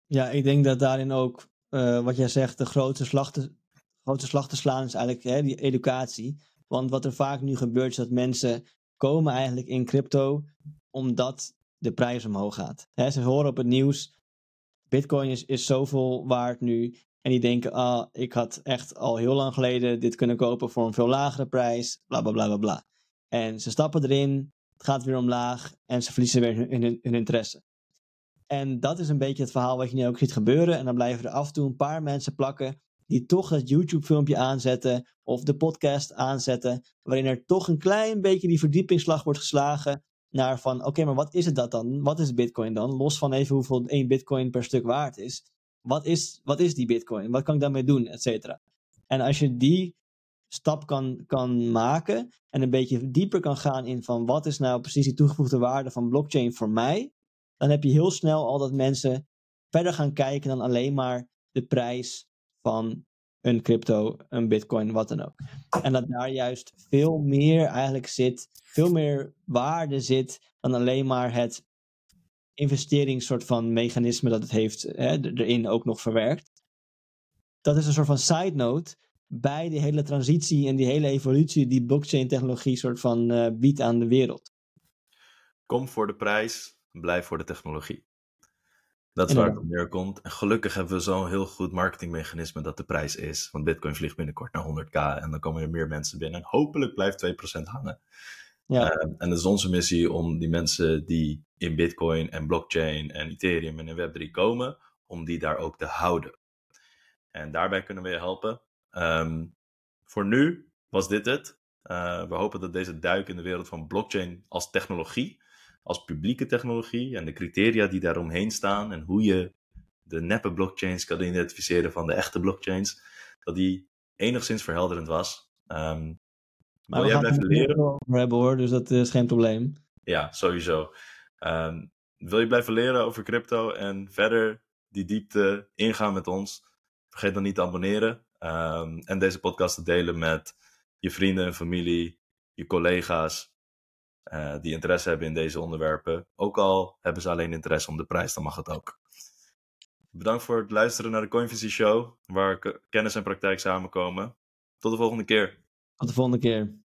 Ja, ik denk dat daarin ook, uh, wat jij zegt, de grootste slag te, grootste slag te slaan is eigenlijk hè, die educatie. Want wat er vaak nu gebeurt is dat mensen komen eigenlijk in crypto omdat de prijs omhoog gaat. Hè, ze horen op het nieuws, bitcoin is, is zoveel waard nu. En die denken, ah, ik had echt al heel lang geleden dit kunnen kopen voor een veel lagere prijs, bla bla bla bla bla. En ze stappen erin, het gaat weer omlaag en ze verliezen weer hun interesse. En dat is een beetje het verhaal wat je nu ook ziet gebeuren. En dan blijven er af en toe een paar mensen plakken die toch dat YouTube-filmpje aanzetten of de podcast aanzetten, waarin er toch een klein beetje die verdiepingsslag wordt geslagen naar van, oké, maar wat is het dat dan? Wat is Bitcoin dan? Los van even hoeveel één Bitcoin per stuk waard is. Wat is, wat is die Bitcoin? Wat kan ik daarmee doen? Et cetera. En als je die stap kan, kan maken en een beetje dieper kan gaan in van wat is nou precies die toegevoegde waarde van blockchain voor mij, dan heb je heel snel al dat mensen verder gaan kijken dan alleen maar de prijs van een crypto, een bitcoin, wat dan ook. En dat daar juist veel meer eigenlijk zit, veel meer waarde zit dan alleen maar het investeringssoort van mechanisme dat het heeft hè, erin ook nog verwerkt. Dat is een soort van side note bij die hele transitie en die hele evolutie die blockchain technologie soort van uh, biedt aan de wereld. Kom voor de prijs, blijf voor de technologie. Dat is waar het op neerkomt. En gelukkig hebben we zo'n heel goed marketingmechanisme dat de prijs is. Want Bitcoin vliegt binnenkort naar 100k en dan komen er meer mensen binnen. En hopelijk blijft 2% hangen. Ja. Uh, en het is onze missie om die mensen die in Bitcoin en blockchain en Ethereum en in Web3 komen, om die daar ook te houden. En daarbij kunnen we je helpen. Um, voor nu was dit het. Uh, we hopen dat deze duik in de wereld van blockchain als technologie als publieke technologie en de criteria die daaromheen staan en hoe je de neppe blockchains kan identificeren van de echte blockchains, dat die enigszins verhelderend was. Um, maar wil jij blijven leren? Over hebben hoor, dus dat is geen probleem. Ja, sowieso. Um, wil je blijven leren over crypto en verder die diepte ingaan met ons? Vergeet dan niet te abonneren um, en deze podcast te delen met je vrienden en familie, je collega's, uh, die interesse hebben in deze onderwerpen. Ook al hebben ze alleen interesse om de prijs, dan mag het ook. Bedankt voor het luisteren naar de Coinvisie Show, waar kennis en praktijk samenkomen. Tot de volgende keer. Tot de volgende keer.